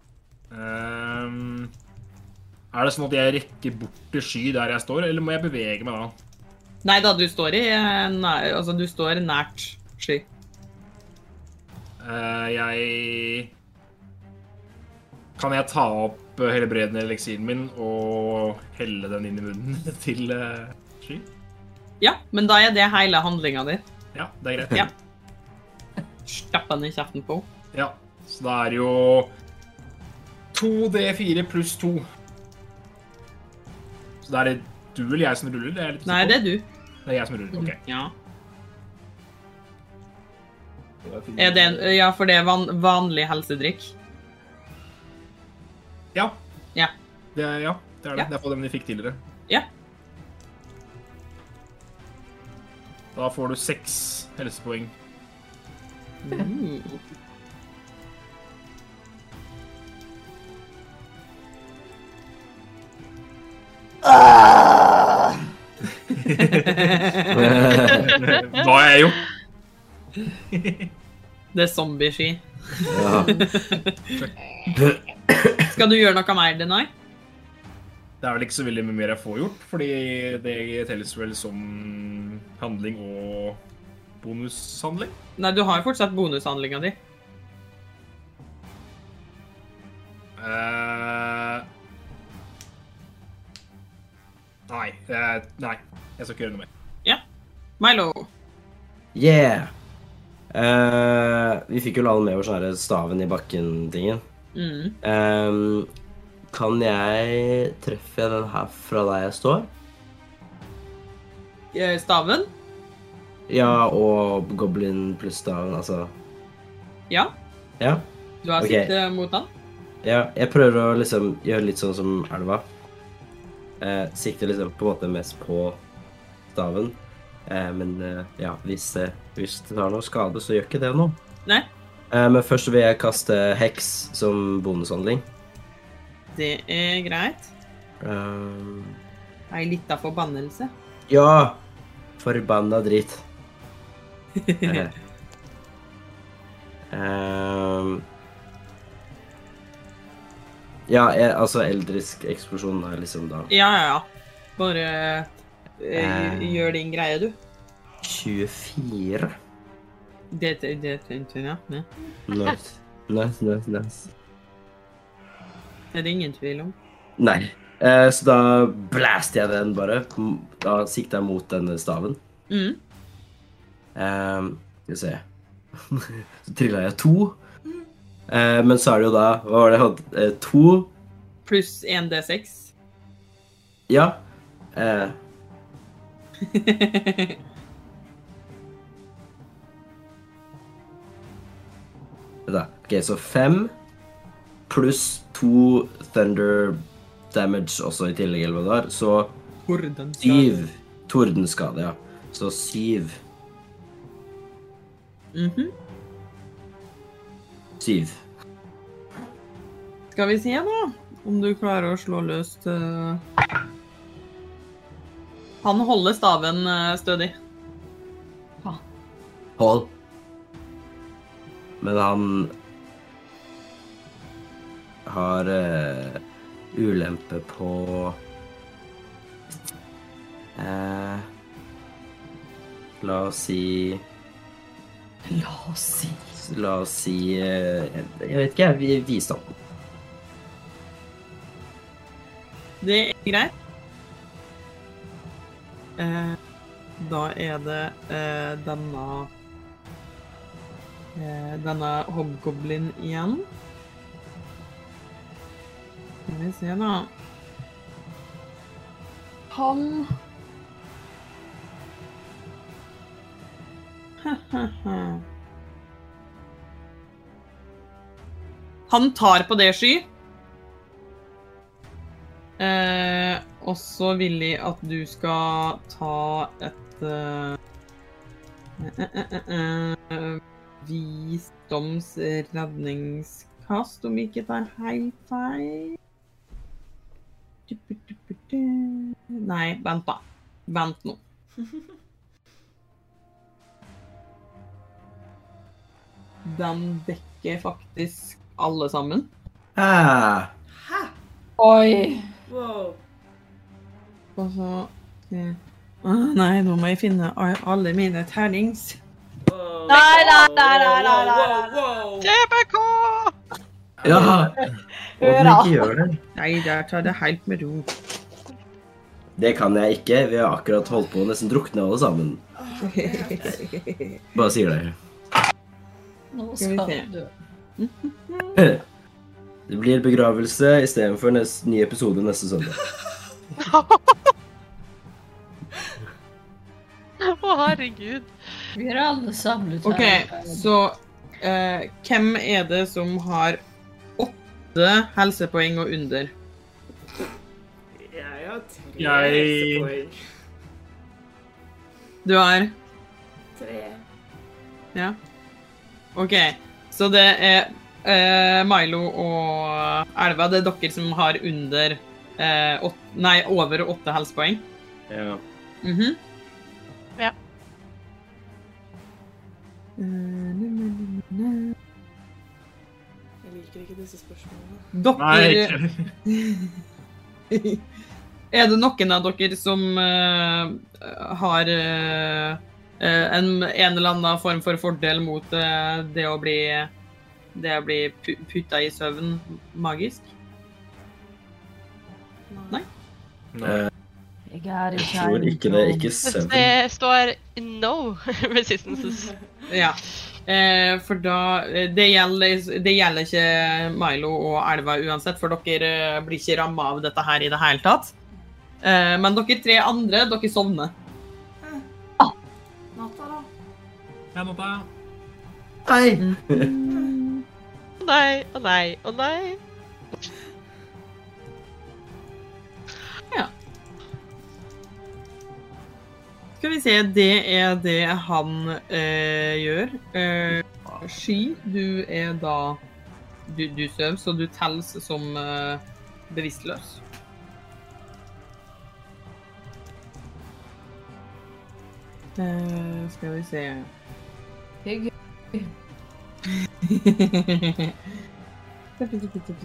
Um, er det sånn at jeg rekker bort til sky der jeg står, eller må jeg bevege meg da? Nei da, du står i eh, nær, Altså, du står nært sky. Uh, jeg Kan jeg ta opp eh, helbredende eliksiren min og helle den inn i munnen til uh, sky? Ja, men da er det hele handlinga di. Ja, det er greit. Ja. Stapp den i kjeften på henne. Ja, så da er det jo 2D4 pluss 2. Så da er det du eller jeg som ruller? Det er, litt Nei, det er du. det er jeg som ruller. OK. Ja. Er det en, ja, for det er van, vanlig helsedrikk. Ja. Ja. Det er, ja, det er det. Ja. Det er på den vi fikk tidligere. Ja. Da får du seks helsepoeng. Mm. Hva har jeg gjort? Det er zombie-ski. Ja. Skal du gjøre noe mer, Denai? Det er vel ikke så veldig mye mer jeg får gjort, fordi det telles vel som handling og bonushandling. Nei, du har jo fortsatt bonushandlinga di. Uh... nei, Uh, nei. Jeg skal ikke gjøre noe mer. Ja. Milo. Yeah! Uh, vi fikk jo alle med oss sånn staven i bakken-tingen. Mm. Um, kan jeg treffe den her fra der jeg står? Eh, Staven? Ja, og goblin pluss staven, altså. Ja. Ja. Du har okay. sikte mot han? ja. Jeg prøver å liksom gjøre litt sånn som elva. Eh, sikter liksom på en måte mest på staven. Eh, men eh, ja, hvis, eh, hvis det tar noe skade, så gjør ikke det noe. Nei. Eh, men først vil jeg kaste heks som bonushandling. Det er greit. Um, Ei lita forbannelse. ja! Forbanna dritt. Eh. Ehm, ja, jeg, altså eldrisk eksplosjon er liksom da Ja, ja, ja. Bare eh, Eh. gjør din greie, du. 24. Det, ja. ja. Nice. Nice, nice, nice. Det er det ingen tvil om. Nei. Eh, så da blaster jeg den bare. Da sikter jeg mot denne staven. Mm. Eh, skal vi se Så trilla jeg to. Eh, men så er det jo da Hva var det jeg hadde? Eh, to Pluss 1D6. Ja. Eh, da. Ok, så fem pluss to thunder damage også i tillegg, eller hva det er, Så syv tordenskade, ja. Så syv. Mhm. Syv. Skal vi se, da, om du klarer å slå løs eh, Han holder staven stødig. stødig. Hold. Men han har uh, ulempe på uh, La oss si La oss si La oss si uh, Jeg vet ikke, jeg. vi- Visdom. Det er greit. Eh, da er det eh, denne Denne hobgoblin igjen. Skal vi se, da. Han Han tar på det sky. Eh, og så vil jeg at du skal ta et eh, eh, eh, eh, eh, Visdomsredningskast, om vi ikke tar helt feil. Nei, vent, da. Vent nå. Den dekker faktisk alle sammen. Ah, Hæ? Oi. Wow. Og så eh, ah, nei, nå må jeg finne alle mine ternings. Nei, nei, nei, nei, nei, nei, nei. TBK! ja! Og du ikke gjør det. Nei, der tar det helt med ro. Det kan jeg ikke. Vi har akkurat holdt på å nesten drukne alle sammen. Bare sier det. Nå Skal vi dø. Det blir begravelse istedenfor ny episode neste søndag. Å, herregud. Vi er alle samlet OK, her. så eh, hvem er det som har åtte helsepoeng og under? Jeg har tre Jeg- helsepoeng. Du har Tre. Ja. OK, så det er eh, Milo og Elva. Det er dere som har under eh, åt, Nei, over åtte helsepoeng. Ja. Mhm. Ja. Eh, Jeg liker ikke disse spørsmålene. Nei, Dere ikke Er det noen av dere som uh, har eh, eh, en, en eller annen form for fordel mot uh, det å bli det å bli putta i søvn magisk? Nei. Nei. Jeg er Jeg tror ikke det. Ikke seven. Det står no resistances. Ja. Eh, for da eh, det gjelder, det gjelder ikke Milo og Elva uansett, for dere eh, blir ikke ramma av dette her i det hele tatt. Eh, men dere tre andre, dere sovner. Natta, da? Ja, da. Nei! Å nei, å nei, å nei. Skal vi se, det er det han eh, gjør. Eh, sky, du er da Du, du sover, så du telles som eh, bevisstløs. Eh, skal vi se Hyggelig.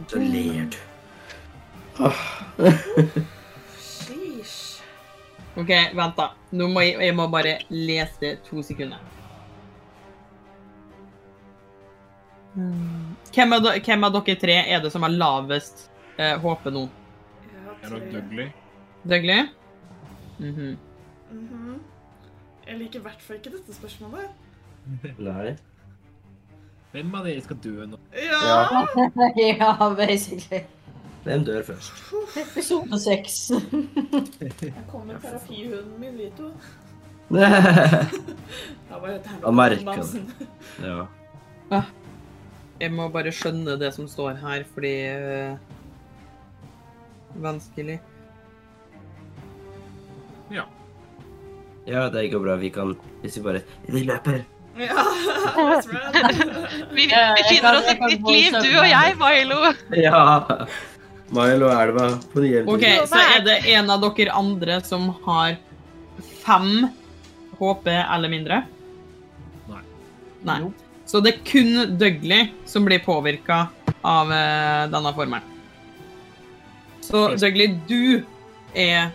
Så ler du. OK, vent, da. Nå må jeg, jeg må bare lese to sekunder. Hmm. Hvem av, de- hvem av dere tre er det som har lavest eh, HP nå? Jeg er nok tre. Dougley. Mm -hmm. mm -hmm. Jeg liker i hvert fall ikke dette spørsmålet. Nei. Hvem av dere skal dø nå? Ja! Ja. ja, basically. Hvem dør først? Episode seks. Jeg kom med terapihunden min, Lito. ja. Der Han merka det. Mamsen. Jeg må bare skjønne det som står her, fordi eh, Vanskelig. Ja. Ja, det går bra. Vi kan Hvis vi bare Vi løper! Ja. Vi, vi finner oss et nytt liv, du og jeg, Milo. Ja! Milo og elva på nye OK, eventyr. så er det en av dere andre som har fem HP eller mindre? Nei. Nei. Så det er kun Dougley som blir påvirka av eh, denne formelen. Så. Dougley, du er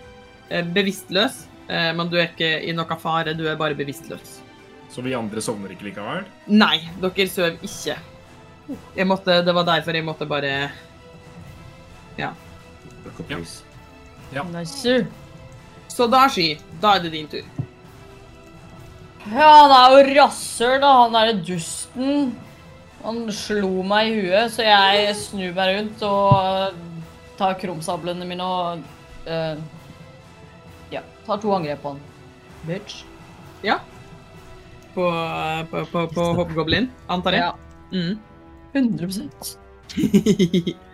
eh, bevisstløs, eh, men du er ikke i noe fare, du er bare bevisstløs. Så vi andre sovner ikke likevel? Nei, dere sover ikke. Jeg måtte, det var derfor jeg måtte bare Look up, Ja. Nice. Så da, Sky, da er det din tur. Ja, han er jo rasshøl, da. Han derre dusten. Han slo meg i huet, så jeg snur meg rundt og tar krumsablene mine og uh, Ja, tar to angrep på han. Bitch. Ja. På, på, på, på Hobgoblin, antar jeg? Ja. Mm. 100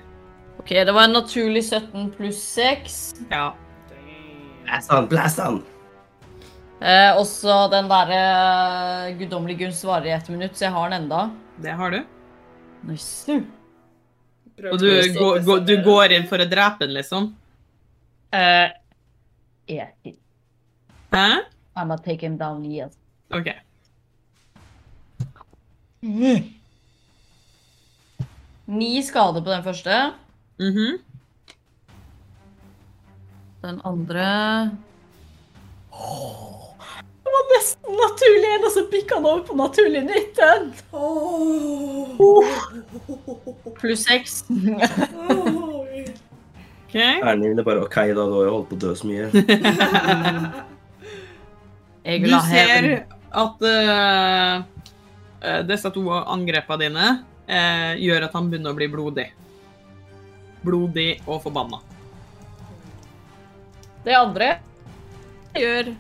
OK, det var en naturlig 17 pluss 6. ja. Blast han! Blast han! Eh, også den derre øh, guddommelige gunst varer i ett minutt, så jeg har den enda. Det har du. Nice. Og du, gå, gå, går, du går inn for å drepe den, liksom? Eh, yeah, Hæ? I'm gonna take him down, yes. OK. Ni skader på den første. Mhm. Den andre oh, Det var nesten naturlig en, og så bikka han over på naturlig 19. Pluss 6. okay. Erlend ville bare OK, da. Du har jo holdt på å dø så mye. Jeg Du vil ha ser heaven. at eh, disse to angrepene dine uh, gjør at han begynner å bli blodig. Blodig og forbanna. Det andre gjør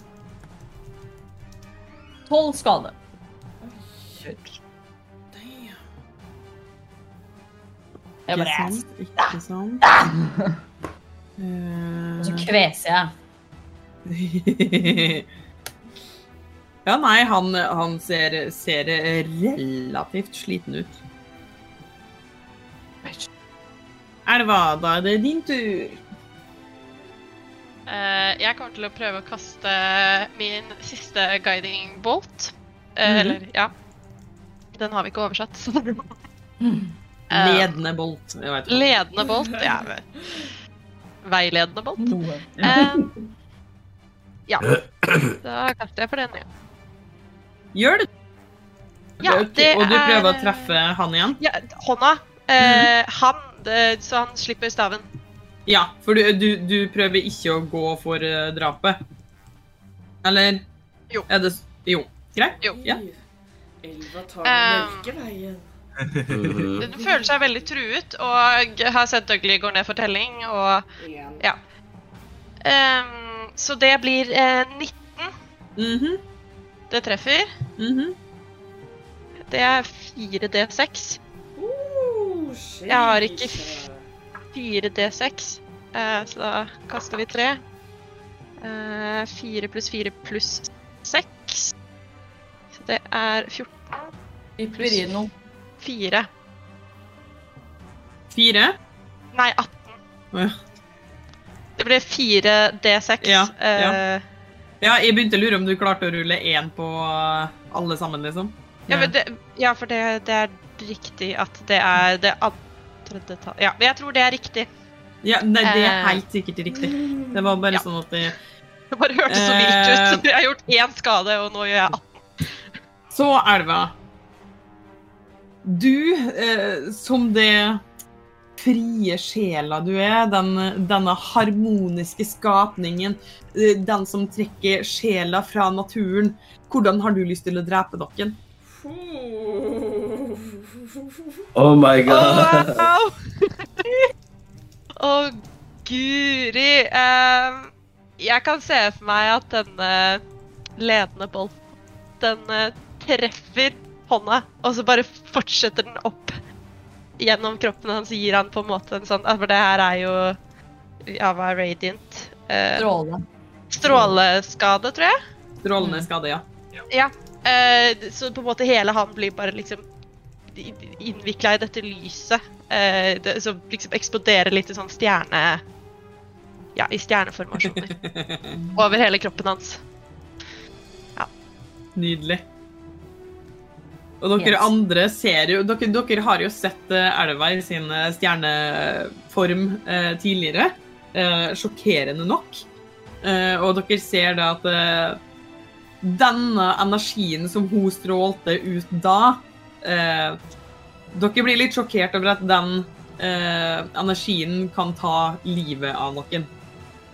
12 skade. Jeg bare Ikke sant? Ikke sant? Og så Eh, kveser jeg. ja, nei, han, han ser, ser relativt sliten ut. Elva, da er det din tur. Uh, jeg kommer til å prøve å kaste min siste guiding bolt. Uh, mm -hmm. Eller, ja. Den har vi ikke oversatt. så- Eh, Ledende bolt. Ledende bolt. Ja, veiledende bolt. Eh, ja. Da kaster jeg for den, ja. Gjør det. Ja, Ok, er... Og du prøver å treffe han igjen? ja hånda. Eh, Han, det, så han slipper staven. Ja, for du, du, du prøver ikke å gå for eh, drapet? Eller? Jo. Er det Jo. Greit. Jo. Ja. Elva tar den Um, mørke veien. Mhm. Den føler seg veldig truet, og har sett Dougley gå ned for telling, og. Ja. Um, Så det blir eh, 19. Mhm, Det treffer. mhm. Det er 4D6. Jeg har ikke skjegg. 4D6. Eh, så da kaster vi tre. Eh, Fire pluss fire pluss seks. Så det er 14. pluss. Fire. Fire? Nei, 18. Å, ja. Det ble 4D6. Ja, ja. eh, Ja, jeg begynte å lure om du klarte å rulle én på alle sammen, liksom. Ja, men det, ja for det, det er riktig at det er det andre detalj... Ja, jeg tror det er riktig. Ja, nei, det er Eh. helt sikkert riktig. Det var bare Ja. sånn at det Det bare hørtes så vilt ut. Jeg har gjort én skade, og nå gjør jeg 18. Så, Elva. Du, eh, som det frie sjela du er, den, denne harmoniske skapningen, eh, den som trekker sjela fra naturen, hvordan har du lyst til å drepe dere? Oh my god. Wow! Å, guri. Um, jeg kan se for meg at denne ledende bolten, den eh, treffer hånda, og så bare fortsetter den opp gjennom kroppen hans gir han på en måte en sånn For det her er jo Ja, hva er radiant? Uh, Stråle. stråleskade, tror jeg. Strålende skade, ja. Ja. Eh, så på en måte hele han blir bare liksom innvikla i dette lyset. Uh, det, som liksom eksploderer litt i sånn stjerne... Ja, i stjerneformasjoner. Over hele kroppen hans. Ja. Nydelig. Og dere Yes. andre ser jo dere, dere har jo sett eh, elva i sin stjerneform eh, tidligere. Eh, sjokkerende nok. Eh, og dere ser da at denne energien som hun strålte ut da eh, Dere blir litt sjokkert over at den eh, energien kan ta livet av noen.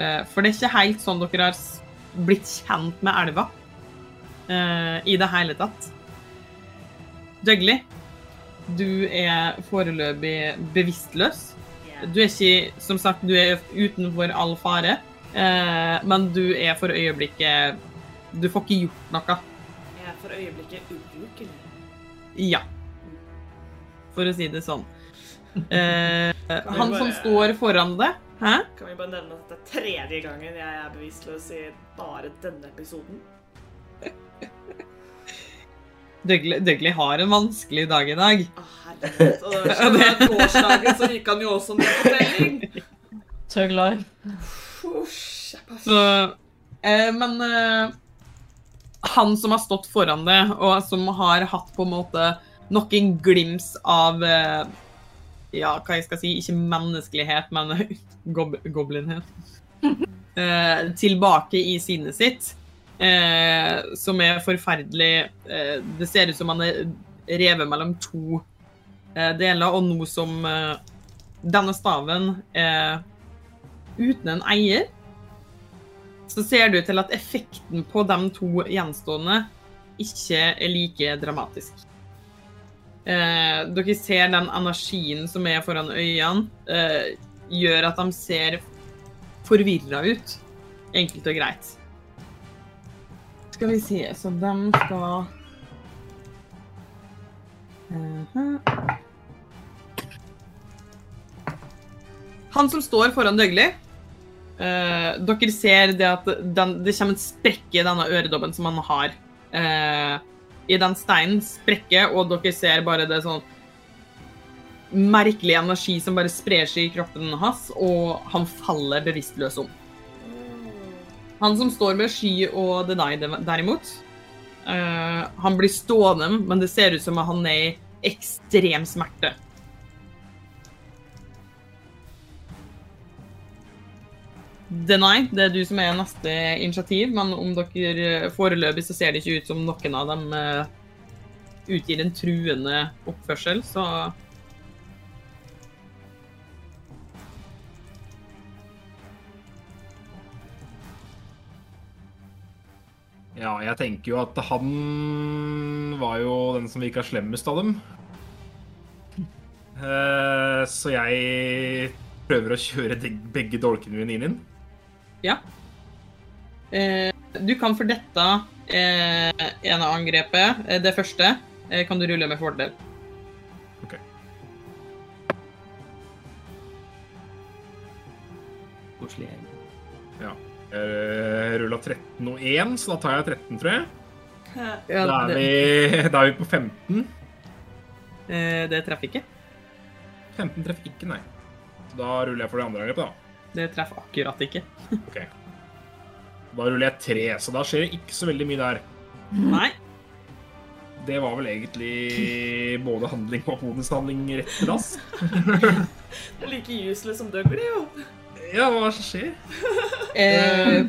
Eh, for det er ikke helt sånn dere har blitt kjent med elva eh, i det hele tatt. Dougley, du er foreløpig bevisstløs. Du er ikke, som sagt, du er utenfor all fare, eh, men du er for øyeblikket Du får ikke gjort noe. Jeg er for øyeblikket ubrukelig. Ja. For å si det sånn. Eh, han som står foran det Hæ? Kan vi bare nevne at det er tredje gangen jeg er bevisstløs i bare denne episoden? Dougley har en vanskelig dag i dag. Å, herregud. Og det var torsdagen, så gikk han jo også ned på telling. Tøgg life. Husj, jeg bare- Så, eh, men eh, han som har stått foran det, og som har hatt på en måte noen glims av eh, Ja, hva jeg skal si, ikke menneskelighet, men gob goblinhet. Eh, tilbake i sinnet sitt, eh, som er forferdelig eh, Det ser ut som han er revet mellom to eh, deler, og nå som eh, denne staven er uten en eier så ser det ut til at effekten på de to gjenstående ikke er like dramatisk. Eh, dere ser den energien som er foran øynene, eh, gjør at de ser forvirra ut. Enkelt og greit. Skal vi se, så de skal Mhm. Han som står foran Dougley Eh, dere ser det at den, det kommer en sprekke i denne øredobben som han har. Uh, I den steinen sprekker, og dere ser bare det sånn merkelig energi som bare sprer seg i kroppen hans, og han faller bevisstløs om. Han som står med Sky og Denai derimot, uh, han blir stående, men det ser ut som at han er i ekstrem smerte. Denai, det er du som er neste initiativ, men om dere foreløpig så ser det ikke ut som noen av dem eh, utgir en truende oppførsel, så Ja, jeg tenker jo at han var jo den som virka slemmest av dem. Eh, så jeg prøver å kjøre begge dolkene mine inn i den. Ja. Eh, du kan for dette eh, ene angrepet, eh, det første, eh, kan du rulle med fordel. Ok. Koselig Ja. Jeg rulla 13 og 1, så da tar jeg 13, tror jeg. Ja, Da er vi, da er vi på 15. eh, det treffer ikke. 15 treffer ikke, nei. Da ruller jeg for det andre angrepet, da. Det treffer akkurat ikke. Ok. Da ruller jeg tre, så da skjer det ikke så veldig mye der. Nei. Det var vel egentlig både handling og bonushandling rett til dass. Det er like useless som Dougley, jo. Ja, hva er det som skjer? Eh,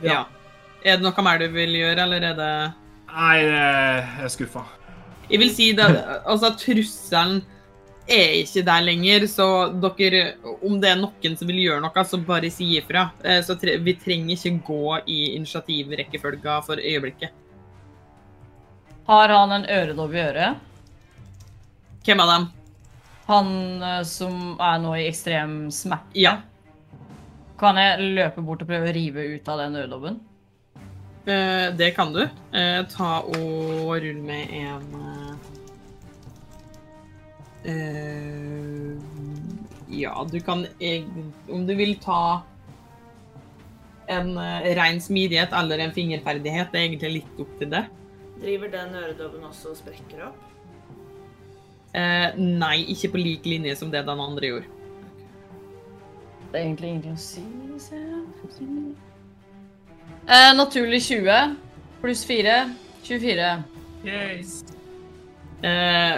ja. Ja. Er det noe mer du vil gjøre, eller er det Nei, jeg er skuffa. Jeg vil si det, altså trusselen er ikke der lenger, så dere, om det er noen som vil gjøre noe, så bare si ifra. Eh, Så tre, vi trenger ikke gå i initiativrekkefølga for øyeblikket. Har han en øredobb i øret? Hvem av dem? Han eh, som er nå i ekstrem smerte? Ja. Kan jeg løpe bort og prøve å rive ut av den øredobben? Eh, Det kan du. Eh, Ta og rull med en Eh, ja, du kan Om du vil ta en uh, rein smidighet eller en fingerferdighet, det er egentlig litt opp til det. Driver den øredobben også og sprekker opp? Uh, nei, ikke på lik linje som det den andre gjorde. Det er egentlig ingenting å si. ser jeg. Uh, naturlig 20 pluss 4 24. Yes. Eh,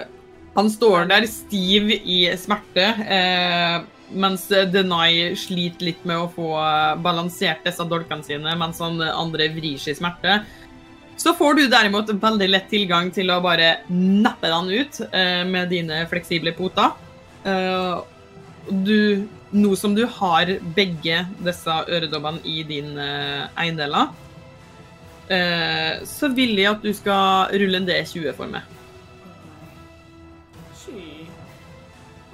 han står der stiv i smerte, eh, mens Denai sliter litt med å få eh, balansert disse dolkene sine, mens han andre vrir seg i smerte. Så får du derimot veldig lett tilgang til å bare nappe den ut eh, med dine fleksible poter. Eh, du, nå som du har begge disse øredobbene i dine eiendeler, eh, så vil jeg at du skal rulle en D20 for meg.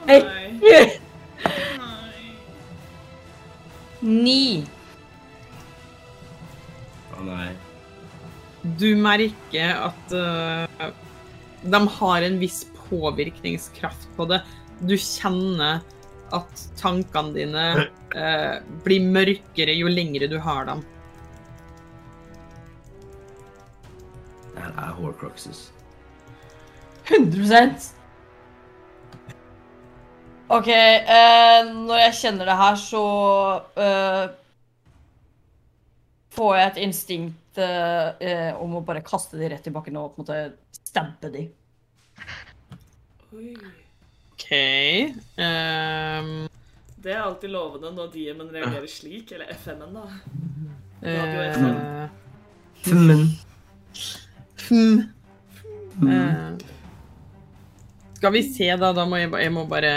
Nei. 9. Å nei. Du merker at uh, de har en viss påvirkningskraft på det. Du kjenner at tankene dine uh, blir mørkere jo lengre du har dem. Det her er Horcruxes. 100 OK, eh, når jeg kjenner det her, så eh, får jeg et instinkt eh, eh, om å bare kaste de rett i bakken og på en måte stampe de. Oi. OK um... Det er alltid lovende når DM-en reagerer slik, eller FM-en, da. FM-en. FM. eh, Skal vi se, da. Da må jeg, jeg må bare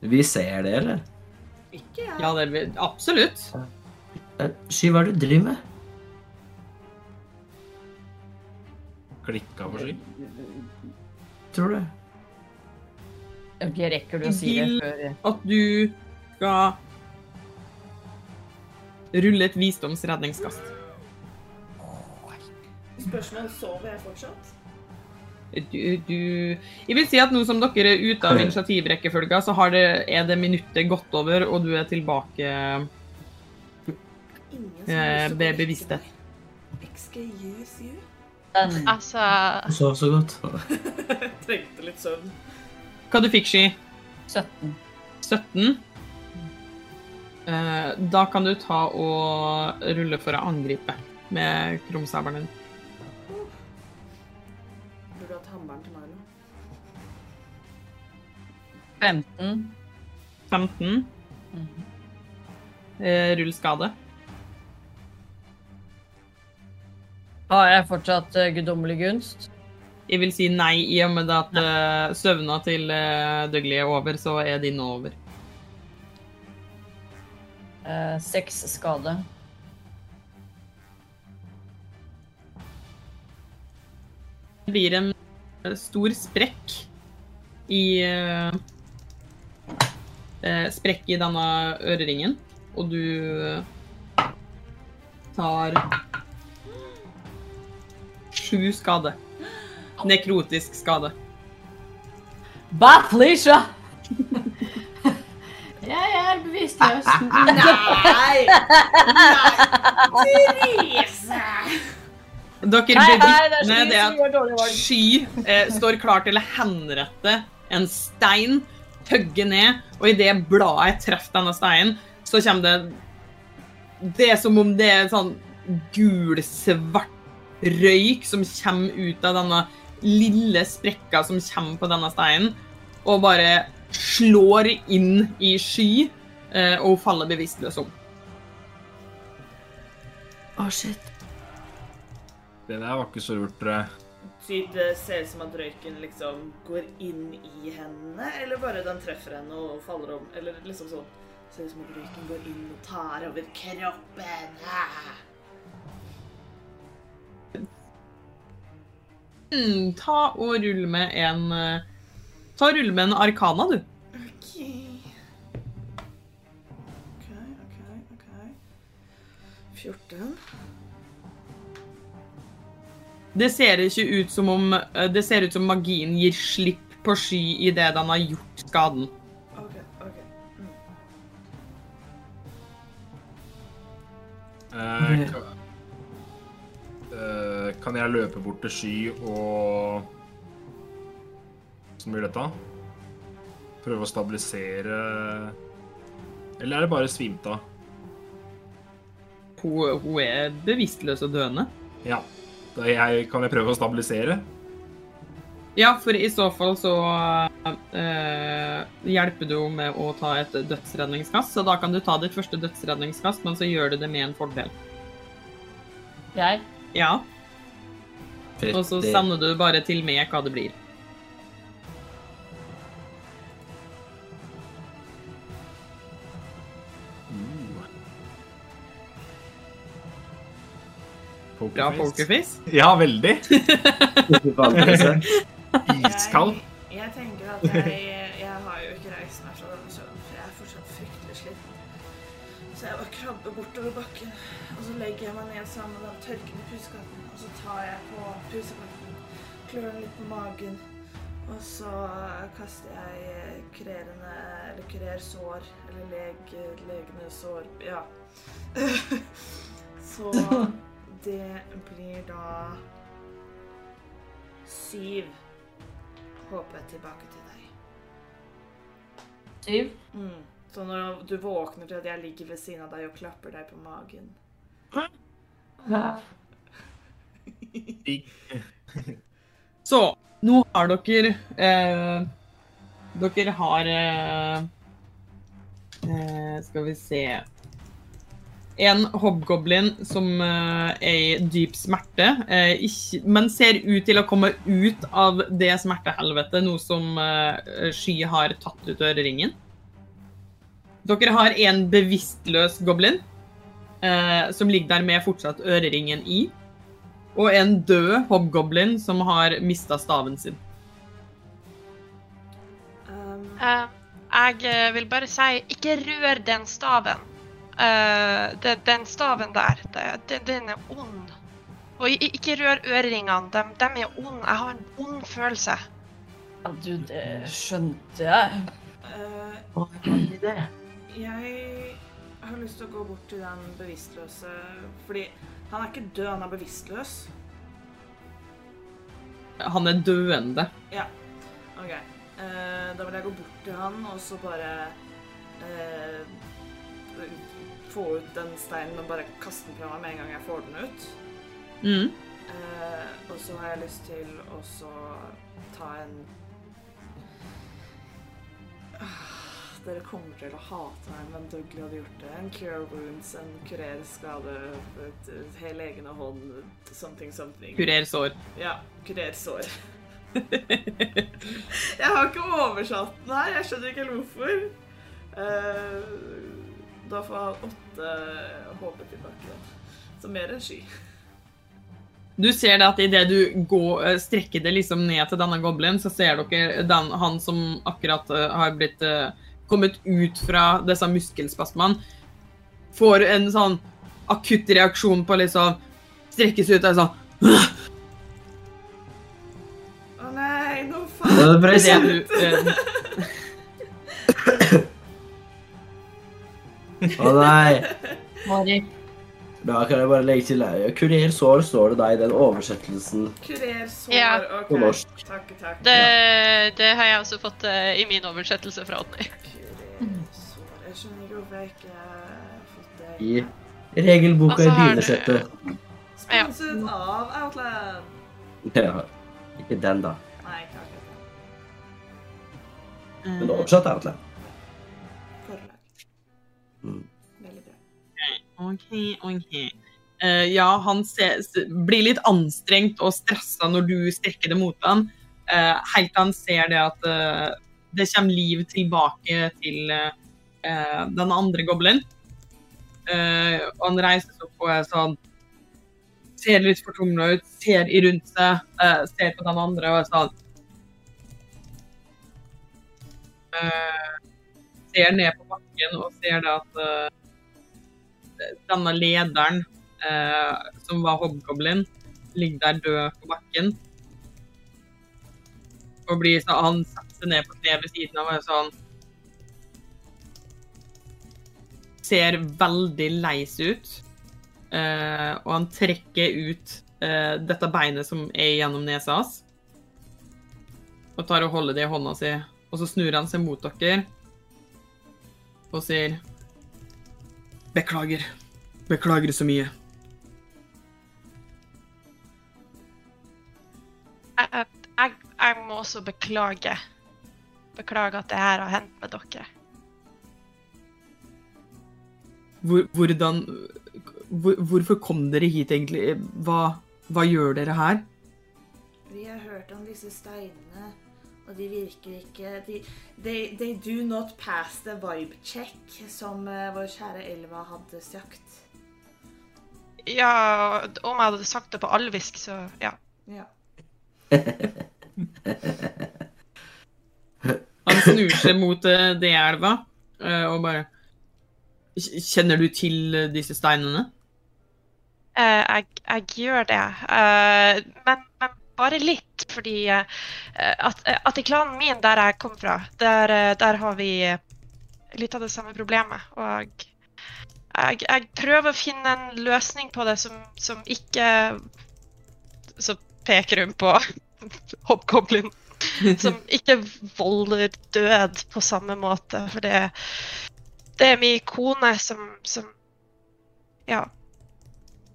vi ser det, eller? Ikke jeg. Ja, det vil Absolutt. Eh, Sky, hva er det du driver med? Klikka for sky. Tror du? Ok, rekker du å si det før At du skal rulle et visdomsredningskast. Spørsmålet sover jeg fortsatt? Du, du Jeg vil si at nå som dere er ute av initiativrekkefølga, så har det, er det minuttet gått over, og du er tilbake eh, ved bevissthet. den. Altså Du sov så godt. Trengte litt søvn. Hva du fikk, Sky? 17. 17? Eh, da kan du ta og rulle for å angripe med krumsabelen din. 15. 15. Eh, rull skade. Har jeg fortsatt uh, guddommelig gunst? Jeg vil si nei, i og med at uh, søvna til uh, Dougley er over, så er din nå over. Uh, Seks skade. Det blir en eh, stor sprekk i eh, eh, Sprekk i denne øreringen, og du eh, tar sju skade. Nekrotisk skade. Bathlisha! jeg er bevisstløs. Nei! Nei! Therese! Dere er bevitner det at. Sky eh, står klar til å henrette en stein, hugge ned, og idet bladet treffer denne steinen, så kommer det Det er som om det er sånn gul-svart røyk som kommer ut av denne lille sprekka som kommer på denne steinen, og bare slår inn i Sky, eh, og hun faller bevisstløs om. Å, shit. Det der var ikke så lurt, Typ det ser ut som at røyken liksom går inn i henne, eller bare den treffer henne og faller om. Eller liksom sånn Ser ut som at røyken går inn og tar over kroppen. Mm, ta og rull med en eh, Ta og rull med en arkana, du. OK. OK, OK, OK. 14. Det ser ikke ut som om eh, Det ser ut som magien gir slipp på sky idet den har gjort skaden. OK. ok. Mm. Eh, kan, eh, kan jeg løpe bort til Sky og Som blir dette? Prøve å stabilisere Eller er det bare svimt av? Hun, hun er bevisstløs og døende. Ja. Da jeg, kan jeg prøve å stabilisere? Ja, for i så fall så eh, hjelper du jo med å ta et dødsredningskast. Så da kan du ta ditt første dødsredningskast, men så gjør du det med en fordel. Jeg? Ja, og så sender du bare til meg hva det blir. Bra Pokerface. pokerface. Ja, veldig. Iskald. Jeg, jeg tenker at jeg, jeg har jo ikke reist meg fra denne søvnen, for jeg er fortsatt fryktelig sliten. Så jeg bare krabber bortover bakken, og så legger jeg meg ned sammen med den tørkende pusekatten, og så tar jeg på pusekatten, klør den litt på magen, og så kaster jeg kurerende, eller kurer sår, eller leg, legende sår, ja. så det blir da syv håpet tilbake til deg. Syv? Mm. Så når du våkner til at jeg ligger ved siden av deg og klapper deg på magen Så nå har dere eh, Dere har eh, eh, Skal vi se En hobgoblin som uh, er i dyp smerte, uh, ikke, men ser ut til å komme ut av det smertehelvetet, noe som uh, Sky har tatt ut øreringen. Dere har en bevisstløs goblin eh, som ligger der med fortsatt øreringen i. Og en død hobgoblin som har mista staven sin. um, Eh, jeg eh, vil bare si, ikke rør den staven. Eh, det, den staven der, det, det, den er ond. Og ikke rør øreringene, de, dem er ond. Jeg har en ond følelse. Ja, du, det skjønte jeg. uh, Jeg har lyst til å gå bort til den bevisstløse Fordi han er ikke død, han er bevisstløs. Han er døende. Ja. OK. Uh, da vil jeg gå bort til han og så bare eh, få ut den steinen og bare kaste den fra meg med en gang jeg får den ut. Mm. Uh, og så har jeg lyst til å så ta en uh, Dere kommer til å hate meg, men Dougley hadde gjort det. En cure wounds, en kurer skade, et, et hel egen hånd, something, something. Kurer sår. Ja, kurer sår. jeg har ikke oversatt den her, jeg skjønner ikke hvorfor. Eh, da får han åtte HP tilbake. Så mer enn sky. Du ser det at idet du går, eh, strekker det liksom ned til denne goblinen, så ser dere den, han som akkurat eh, har blitt eh, kommet ut fra disse muskelspasmene, får en sånn akutt reaksjon på liksom Strekkes ut og sånn Å nei, nå faen. det er Det du, eh, Å nei. Mari. Da kan jeg bare legge til her. Kurer sår står det da i den oversettelsen. Kurer sår. Ja. OK. På norsk. Takk, takk. Det, det har jeg også fått uh, i min oversettelse fra Odny. Jeg skjønner hvorfor jeg ikke har fått det. I regelboka Og i så har Sponset ja. av Outland. Ja, ikke den, da. Nei, ikke akkurat den. Men oversatt er Outland. OK, OK. Uh, ja, han ser, blir litt anstrengt og stressa når du strekker det mot han. Uh, helt til han ser det at uh, det kommer liv tilbake til den andre goblinen. Og han reiser seg opp og er sånn Ser litt fortumla ut, ser i rundt seg, ser på den andre og er sånn Ser ned på bakken og ser det at denne lederen eh, som var hobgoblin, ligger der død på bakken. Og blir så, han setter seg ned på kne ved siden av og er sånn Ser veldig leis ut. Eh, og han trekker ut eh, dette beinet som er gjennom nesa hans. Og tar og holder det i hånda si. Og så snur han seg mot dere og sier Beklager. Beklager så mye. Jeg, jeg, jeg, må også beklage. Beklage at det her har hendt med dere. Hvor, hvordan hvor, Hvorfor kom dere hit, egentlig? Hva, hva gjør dere her? Vi har hørt om disse steinene, og de virker ikke de, they, they do not pass the vibe check, som eh, vår kjære Elva hadde sagt. Ja, om jeg hadde sagt det på alvisk, så ja. Ja. Han snur seg mot eh, det elva eh, og bare Kjenner du til disse steinene? Eh, jeg, jeg gjør det. Eh, men, men bare litt, fordi eh, at, at i klanen min, der jeg kom fra, der, eh, der har vi eh, litt av det samme problemet. Og jeg, jeg prøver å finne en løsning på det som, som ikke Så peker hun på hoppgoblin. Som ikke volder død på samme måte. For det, det er min kone som, som Ja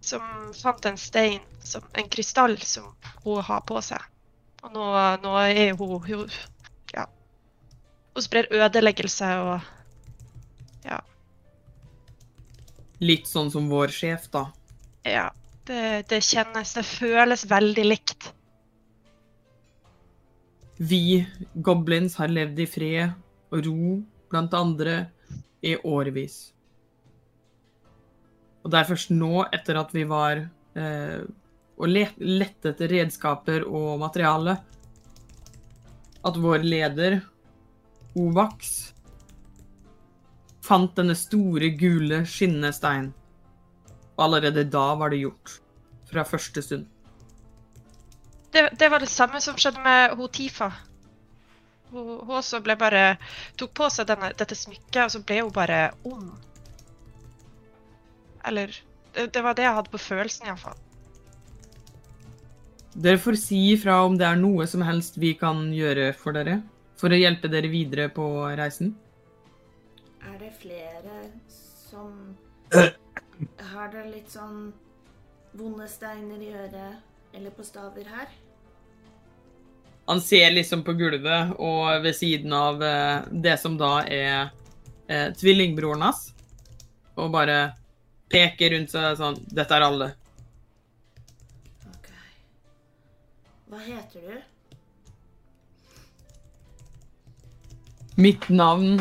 som fant en stein, som, en krystall, som hun har på seg. Og nå, nå er hun, hun Ja. Hun sprer ødeleggelse og Ja. Litt sånn som vår sjef, da. ja det, det kjennes Det føles veldig likt. Vi goblins har levd i fred og ro blant andre i årevis. Og det er først nå, etter at vi var eh, og let, lette etter redskaper og materiale, at vår leder, Ovax, fant denne store, gule, skinnende steinen. Og allerede da var det gjort. Fra første stund. Det, det var det samme som skjedde med hun Tifa. Hun, hun også ble bare Tok på seg denne, dette smykket, og så ble hun bare ond. Eller det, det var det jeg hadde på følelsen, iallfall. Dere får si ifra om det er noe som helst vi kan gjøre for dere. For å hjelpe dere videre på reisen. Er det flere som Har dere litt sånn vonde steiner i øret eller på staver her? Han ser liksom på gulvet og ved siden av eh, det som da er eh, tvillingbroren hans, og bare peker rundt seg sånn Dette er alle. Ok. Hva heter du? Mitt navn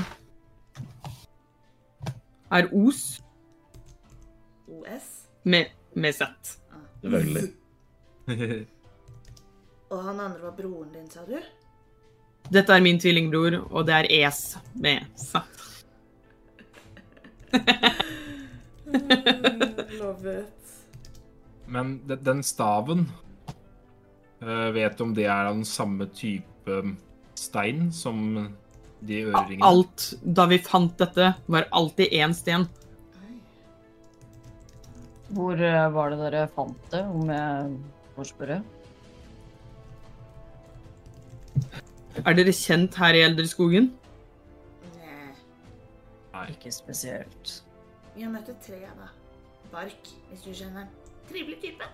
er Os, OS? med, med Z. Selvfølgelig. Og han andre var broren din, sa du? Dette er min tvillingbror, og det er Es med Z. Love it. Men den staven eh, Vet du om det er av den samme type stein som de øreringene? Alt da vi fant dette, var alltid én sten. Hvor eh, var det dere fant det, om jeg får spørre? Er dere kjent her i Eldreskogen? Nei. Ikke spesielt. Vi har møtt et tre, da. Bark, hvis du skjønner. Trivelig type.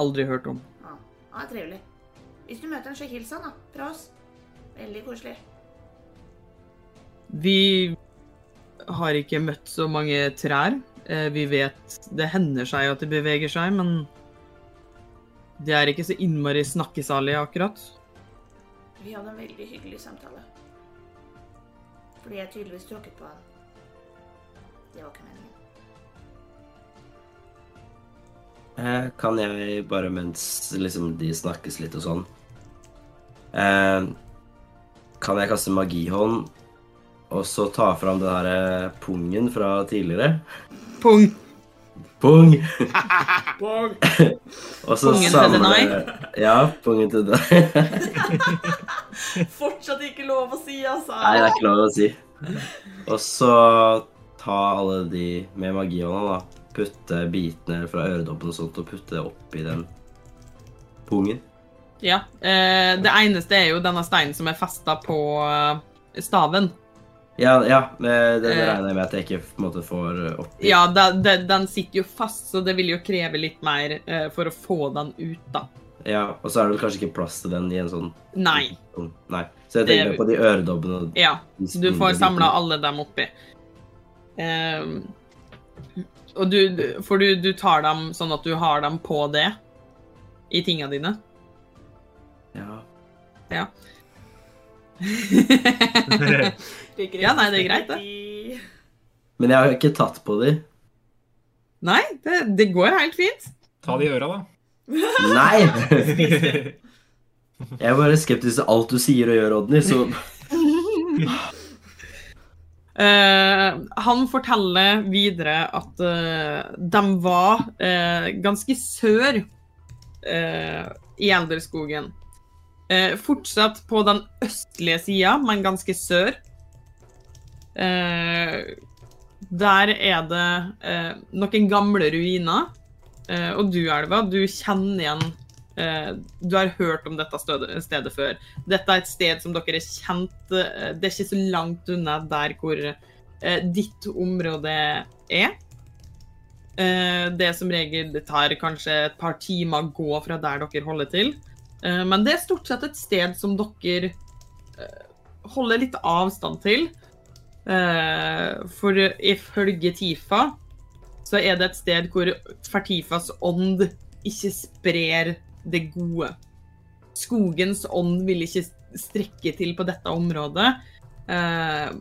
Aldri hørt om. Ja, han er trivelig. Hvis du møter en så hils han, da. Fra oss. Veldig koselig. Vi har ikke møtt så mange trær. Eh, Vi vet det hender seg at de beveger seg, men det er ikke så innmari snakkesalige, akkurat. Vi hadde en veldig hyggelig samtale. Fordi jeg tydeligvis tråkket på han. Det var ikke meningen. Eh, kan jeg bare mens liksom de snakkes litt og sånn eh, Kan jeg kaste magihånd og så ta fram den her eh, pungen fra tidligere? Pung! Pung! pung. Og så Pungen til samler Ja, pungen til deg. Fortsatt ikke lov å si, altså. Nei, det er ikke lov å si. Og så ta alle de med magihånda, da. Putte bitene fra øredobben og sånt og putte det oppi den pungen. Ja. Eh, det eneste er jo denne steinen som er festa på eh, staven. Ja, ja, det, Eh. regner jeg med at jeg ikke på en måte får oppi. Ja, det, det, den sitter jo fast, så det vil jo kreve litt mer eh, for å få den ut, da. Ja, og så er det vel kanskje ikke plass til den i en sånn Nei. sånn- Nei. Så jeg tenker på de øredobbene. Ja. så Du får samla alle dem oppi. Ehm, og du, du- for du, du tar dem sånn at du har dem på det i tinga dine. Ja. Ja. Ja, nei, det er greit, det. Men jeg har jo ikke tatt på de. Nei, det, det går helt fint. Ta de i øra, da. Nei! Jeg er bare skeptisk til alt du sier og gjør, Odny, så Eh, han forteller videre at uh, de var uh, ganske sør i Elderskogen. Fortsatt på den østlige sida, men ganske sør. Der er det noen gamle ruiner. Og du, Elva, du kjenner igjen Du har hørt om dette stedet, før. Dette er et sted som dere er kjent eh, Det er ikke så langt unna der hvor eh, ditt område er. Eh, det som regel tar kanskje et par timer å gå fra der dere holder til. Eh, men det er stort sett et sted som dere eh, holder litt avstand til. Eh, for ifølge Tifa så er det et sted hvor Fertifas ånd ikke sprer det gode. Skogens ånd vil ikke strekke til på dette området. Eh,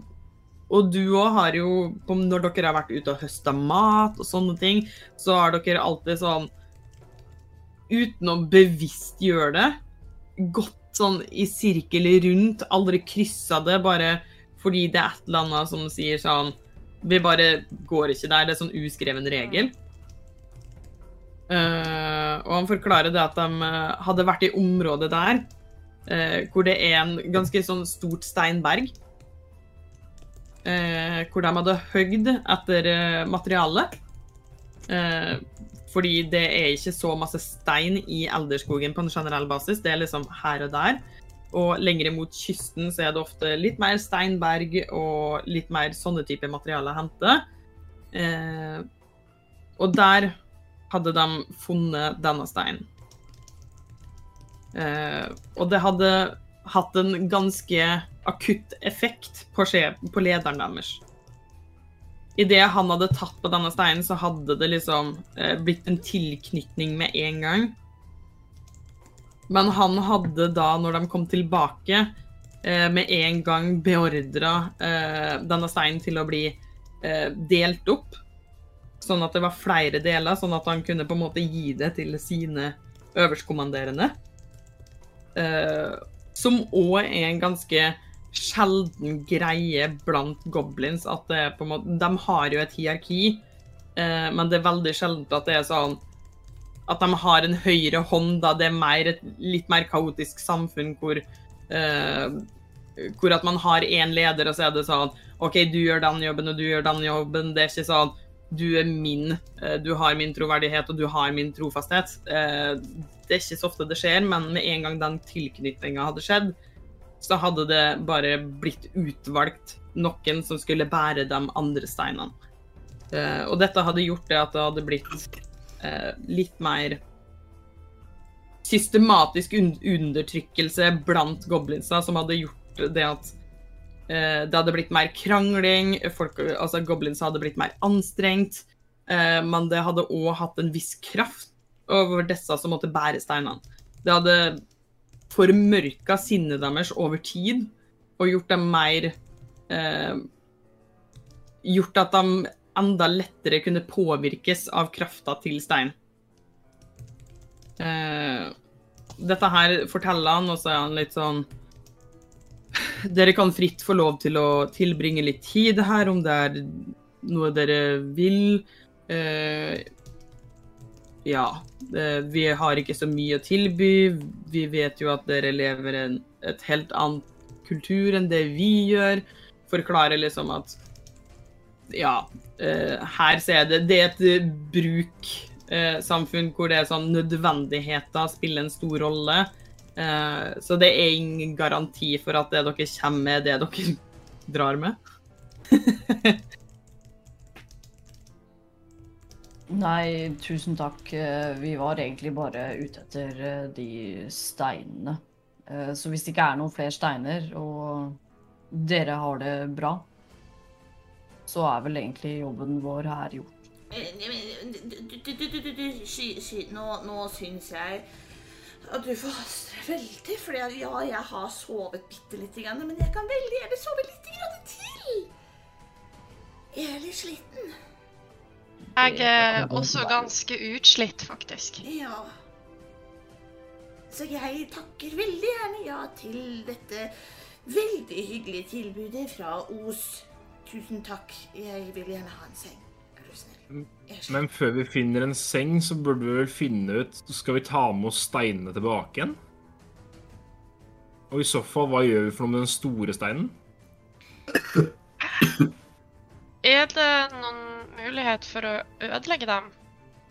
og du òg har jo, når dere har vært ute og høsta mat og sånne ting, så har dere alltid sånn Uten å bevisst gjøre det, gått sånn i sirkel rundt, aldri kryssa det, bare fordi det er et eller annet som sier sånn Vi bare går ikke der. Det er sånn uskreven regel. Eh, og han forklarer det at de eh, hadde vært i området der uh, hvor det er en ganske sånn stort steinberg. Uh, hvor de hadde høgd etter materialet. materiale. Fordi det er ikke så masse stein i Elderskogen på en generell basis. Det er liksom her og der. Og lenger mot kysten så er det ofte litt mer steinberg og litt mer sånne typer materiale å hente. Og der hadde de funnet denne steinen. Eh, og det hadde hatt en ganske akutt effekt på, på lederen deres. Idet han hadde tatt på denne steinen, så hadde det liksom eh, blitt en tilknytning med en gang. Men han hadde da, når de kom tilbake, eh, med en gang beordra eh, denne steinen til å bli eh, delt opp. Sånn at det var flere deler, sånn at han kunne på en måte gi det til sine øverstkommanderende. Uh, som òg er en ganske sjelden greie blant goblins. At det er på en måte De har jo et hierarki, uh, men det er veldig sjeldent at det er sånn at de har en høyre hånd, da det er mer et litt mer kaotisk samfunn hvor uh, hvor at man har én leder, og så er det sånn OK, du gjør den jobben, og du gjør den jobben. Det er ikke sånn du er min, eh, du har min troverdighet, og du har min trofasthet. Eh, Det er ikke så ofte det skjer, men med en gang den tilknytninga hadde skjedd, så hadde det bare blitt utvalgt noen som skulle bære de andre steinene. Eh, Og dette hadde gjort det at det hadde blitt litt mer systematisk undertrykkelse blant goblinsa, som hadde gjort det at det hadde blitt mer krangling, folk, altså goblins hadde blitt mer anstrengt, eh, men det hadde òg hatt en viss kraft over disse som måtte bære steinene. Det hadde formørka sinnet deres over tid og gjort dem mer eh, Gjort at de enda lettere kunne påvirkes av krafta til stein. Eh, dette her forteller han, og så er han litt sånn Dere kan fritt få lov til å tilbringe litt tid her, om det er noe dere vil. Eh, Ja, eh, vi har ikke så mye å tilby. Vi vet jo at dere lever en, et helt annet kultur enn det vi gjør. Forklarer liksom at Ja, eh, her ser jeg det. Det er et eh, bruksamfunn hvor det er sånn nødvendigheter spiller en stor rolle. Eh, så det er ingen garanti for at det dere kommer med, er det dere drar med. Nei, tusen takk. Eh, Vi var egentlig bare ute etter eh, de steinene. Eh, Så hvis det ikke er noen flere steiner, og dere har det bra, så er vel egentlig jobben vår her gjort. Eh, nå, nå syns jeg at du forhaster veldig. For ja, jeg har sovet bitte lite grann, men jeg kan veldig gjerne sove litt grann til. Jeg er litt sliten. Jeg er også ganske utslitt, faktisk. Ja. Så jeg takker veldig gjerne ja til dette veldig hyggelige tilbudet fra Os. Tusen takk. Jeg vil gjerne ha en seng. Men før vi finner en seng, så burde vi vel finne ut Skal vi ta med oss steinene tilbake igjen? Og i så fall, hva gjør vi for noe med den store steinen? Er det noen mulighet for å ødelegge dem?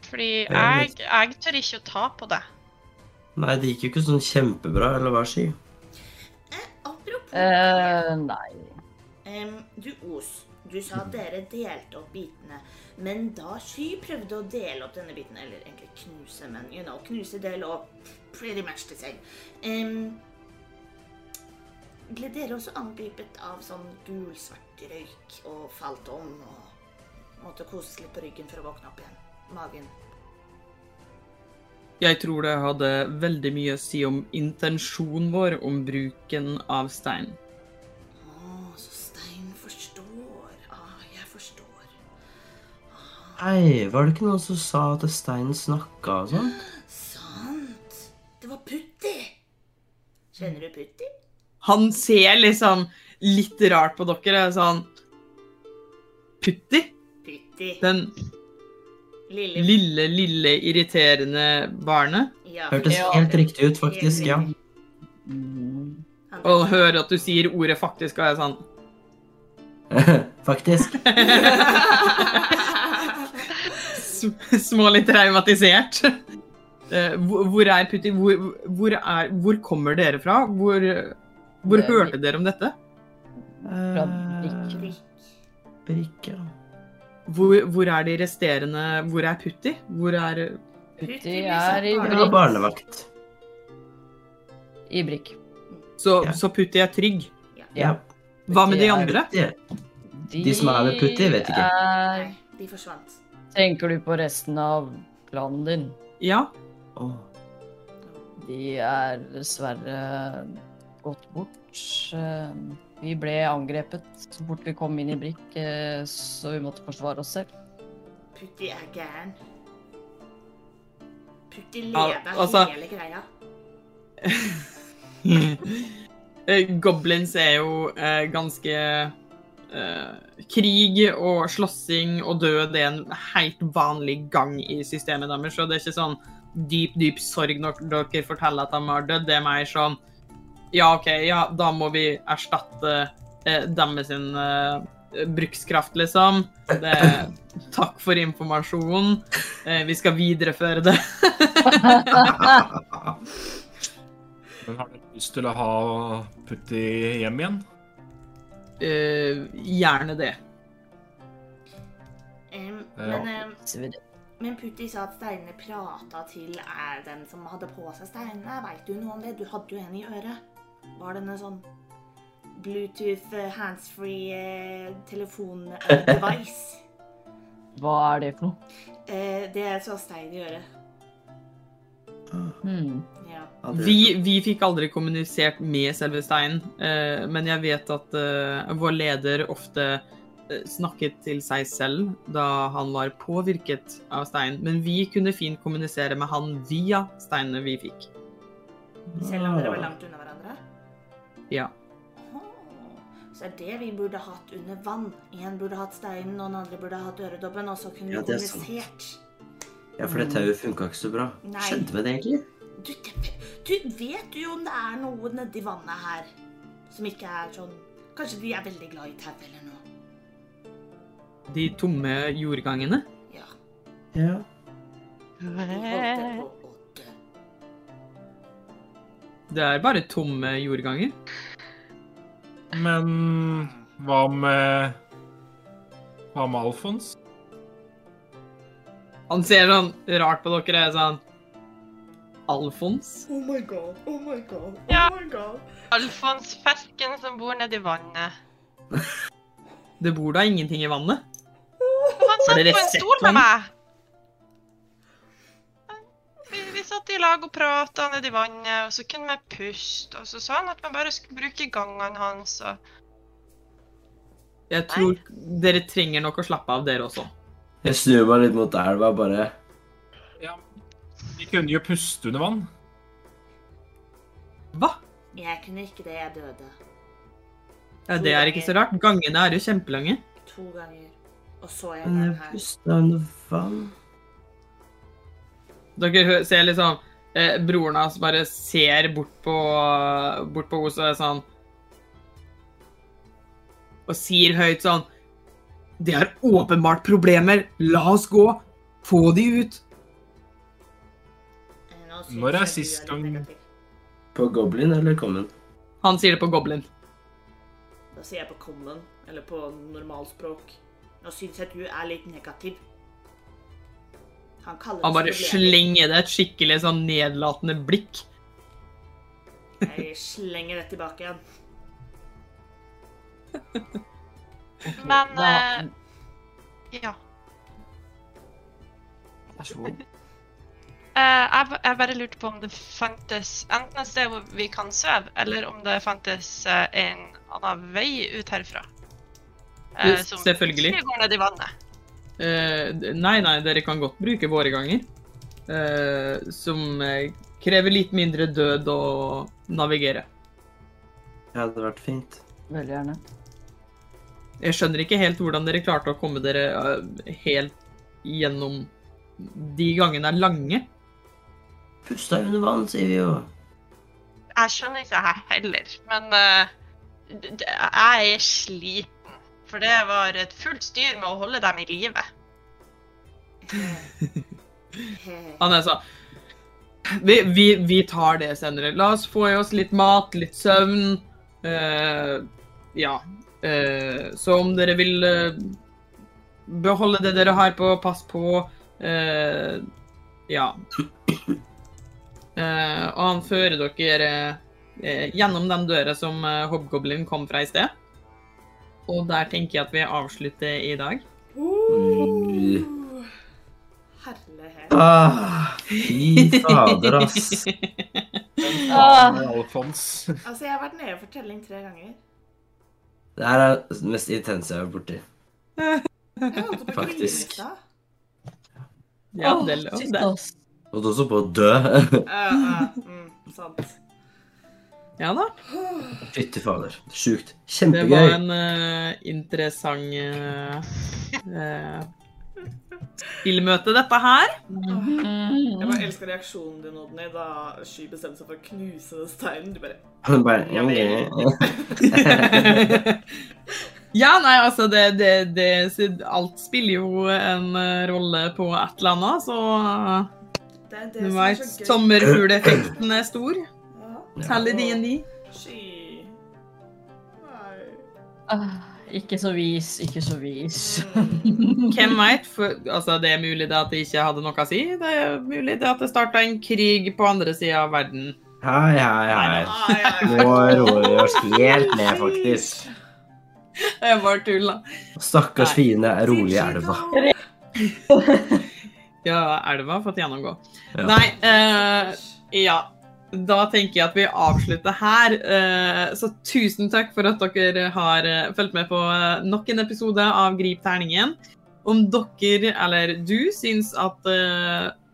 Fordi jeg, jeg tør ikke å ta på det. Nei, det gikk jo ikke sånn kjempebra, eller hva, si Eh, apropos Eh, nei. Em, Du, Os, du sa at dere delte opp bitene. Men da Sky prøvde å dele opp denne biten, eller egentlig knuse, men you know, knuse, dele opp, pretty much the same. Um, ble dere også angrepet av sånn gul-svart røyk og falt om og måtte koses litt på ryggen for å våkne opp igjen? Magen. Jeg tror det hadde veldig mye å si om intensjonen vår om bruken av stein. Nei, var det ikke noen som sa at steinen snakka og sånn? Sant. Det var Putti. Kjenner du Putti? Han ser liksom litt rart på dere. Sånn Putti? Putti. Den Lille lille, lille irriterende barnet. Ja, Hørtes Ja. helt riktig ut, faktisk. Ja. Og høre at du sier ordet faktisk, og jeg er sånn faktisk. Smålig traumatisert. Eh, Hvor er Putti? Hvor, hvor, er, hvor kommer dere fra? Hvor, hvor Det hørte dere om dette? Fra Eh, Brikk. Brikke. Hvor, hvor er de resterende Hvor er Putti? Hvor er Putti er i Brikk. barnevakt. I Brikk. Så, Ja. så Putti er trygg? Ja. Hva med de andre? De- De som er med Putti, vet ikke. Er... De forsvant. Tenker du på resten av klanen din? Ja. Oh. De er dessverre gått bort. Eh, Vi ble angrepet så fort vi kom inn i Brikk, eh, så vi måtte forsvare oss selv. Putti er gæren. Putti Al- altså- hele greia. Eh, Goblins er jo eh, ganske eh, Krig og slåssing og død er en helt vanlig gang i systemet deres. Så det er ikke sånn dyp, dyp sorg når dere forteller at de har dødd. Det er mer sånn Ja, OK, ja, da må vi erstatte eh, deres med eh, brukskraft, liksom. Det, takk for informasjonen. Eh, vi skal videreføre det. Men har dere lyst til å ha Putti hjem igjen? Eh, gjerne det. Um, men, um, men Putti sa at steinene prata til er den som hadde på seg steinene. Veit du noe om det? Du hadde jo en i øret. Var det en sånn Bluetooth eh, handsfree eh, telefon-device? Hva er det for noe? Eh, det er så stein i øret. Ja. Ja, Vi, vi fikk aldri kommunisert med selve steinen, eh, men jeg vet at eh, vår leder ofte eh, snakket til seg selv da han var påvirket av steinen. Men vi kunne fint kommunisere med han via steinene vi fikk. Selv om dere var langt unna hverandre? Ja. Så er det vi burde hatt under vann. En burde hatt steinen, og den andre burde hatt øredobben, og så kunne vi Ja, er sant. Ja, for det tauet funka ikke så bra. Nei. Skjedde med det egentlig? Du, det, du, vet jo om det er noe nedi vannet her som ikke er sånn Kanskje de er veldig glad i tau eller noe? De tomme jordgangene. Ja. Ja. De. Det er bare tomme jordganger. Men hva med Hva med Alfons? Han ser sånn rart på dere og sånn Alfons? Oh my god, oh my god, oh Ja. my god. Alfons, fersken som bor nedi vannet. Det bor da ingenting i vannet? Han satt på en stol med meg. Vi, vi satt i lag og prata nedi vannet, og så kunne vi puste. Og så sa han at vi bare skulle bruke gangene hans. og... Jeg tror dere trenger nok å slappe av, dere også. Jeg snur meg litt mot elva, bare Ja, vi kunne jo puste under vann. Hva? Jeg kunne ikke det, jeg døde. Ja, det er ikke så rart. Gangene er jo kjempelange. To ganger. Og så jeg Men den jeg her. Puste under vann. Dere ser liksom eh, broren hans bare ser bort på, bort på henne og er sånn Og sier høyt sånn Det er åpenbart problemer. La oss gå. Få de ut. Når er sist gang- På Goblin eller Common? Han sier det på Goblin. Da sier jeg på common, eller på normalspråk. Nå syns jeg du er litt negativ. Han kaller Han bare slenger det et skikkelig sånn nedlatende blikk. Jeg slenger det tilbake igjen. Men Da- eh, ja. Vær så god. Uh, jeg, jeg bare lurte på om det fantes enten et sted hvor vi kan sove, eller om det fantes uh, en annen vei ut herfra. Uh, som selvfølgelig. ikke går ned i vannet. Eh, nei, nei, dere kan godt bruke våre ganger. Eh, som krever litt mindre død å navigere. Ja, Det hadde vært fint. Veldig gjerne. Jeg skjønner ikke helt hvordan dere klarte å komme dere eh, helt gjennom De gangene er lange. Pusta under vann, sier vi jo. Jeg skjønner ikke jeg heller, men eh, jeg er sliten. For det var et fullt styr med å holde dem i live. Han er sånn vi, vi, vi tar det senere. La oss få i oss litt mat, litt søvn. Uh, ja. Eh, så om dere vil eh, beholde det dere har på, pass på. Eh, ja. Eh, og han fører dere gjennom den døra som Hobgoblin kom fra i sted. Og der tenker jeg at vi avslutter i dag. Mm. Herlighet. Ah, fy fader, ass. Ah, Alfons. Altså, jeg har vært nede for telling tre ganger. Det her er det mest intense jeg har vært borti. Faktisk. Ja, det er lov, det. Holdt også på å dø. ja, eh, mm, sant. Ja da. Fytti fader. Sjukt. Kjempegøy. Det var en uh, interessant uh, uh, spillmøte, dette her. Jeg Mm. bare elsker reaksjonen din, Odny, da Sky bestemte seg for å knuse den steinen. Du bare Bare, Ja, ja, nei, altså det, det, det Alt spiller jo en eh, rolle på et eller annet, så Det er det du som veit sommerfugleffekten er stor. Ja. Selv i DND. Sky. Nei. Ikke så vis, ikke så vis. Hvem veit? Altså, det er mulig det at det ikke hadde noe å si. Det er mulig det at det starta en krig på andre sida av verden. Hei, hei, hei. Nå roer vi oss helt ned, faktisk. Jeg bare tulla. Stakkars fine, fiende er rolig i elva. Ja, elva har fått gjennomgå. Ja. Nei, uh, ja. Da tenker jeg at vi avslutter her. Eh, så tusen takk for at dere har eh, fulgt med på eh, nok en episode av Grip terningen. Om dere, eller du, syns at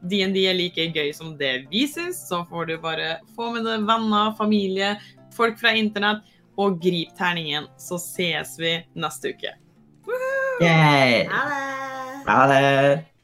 DND er like gøy som det vi syns, så får du bare få med deg venner, familie, folk fra internett, og grip terningen. Så ses vi neste uke. Ha det. Ha det.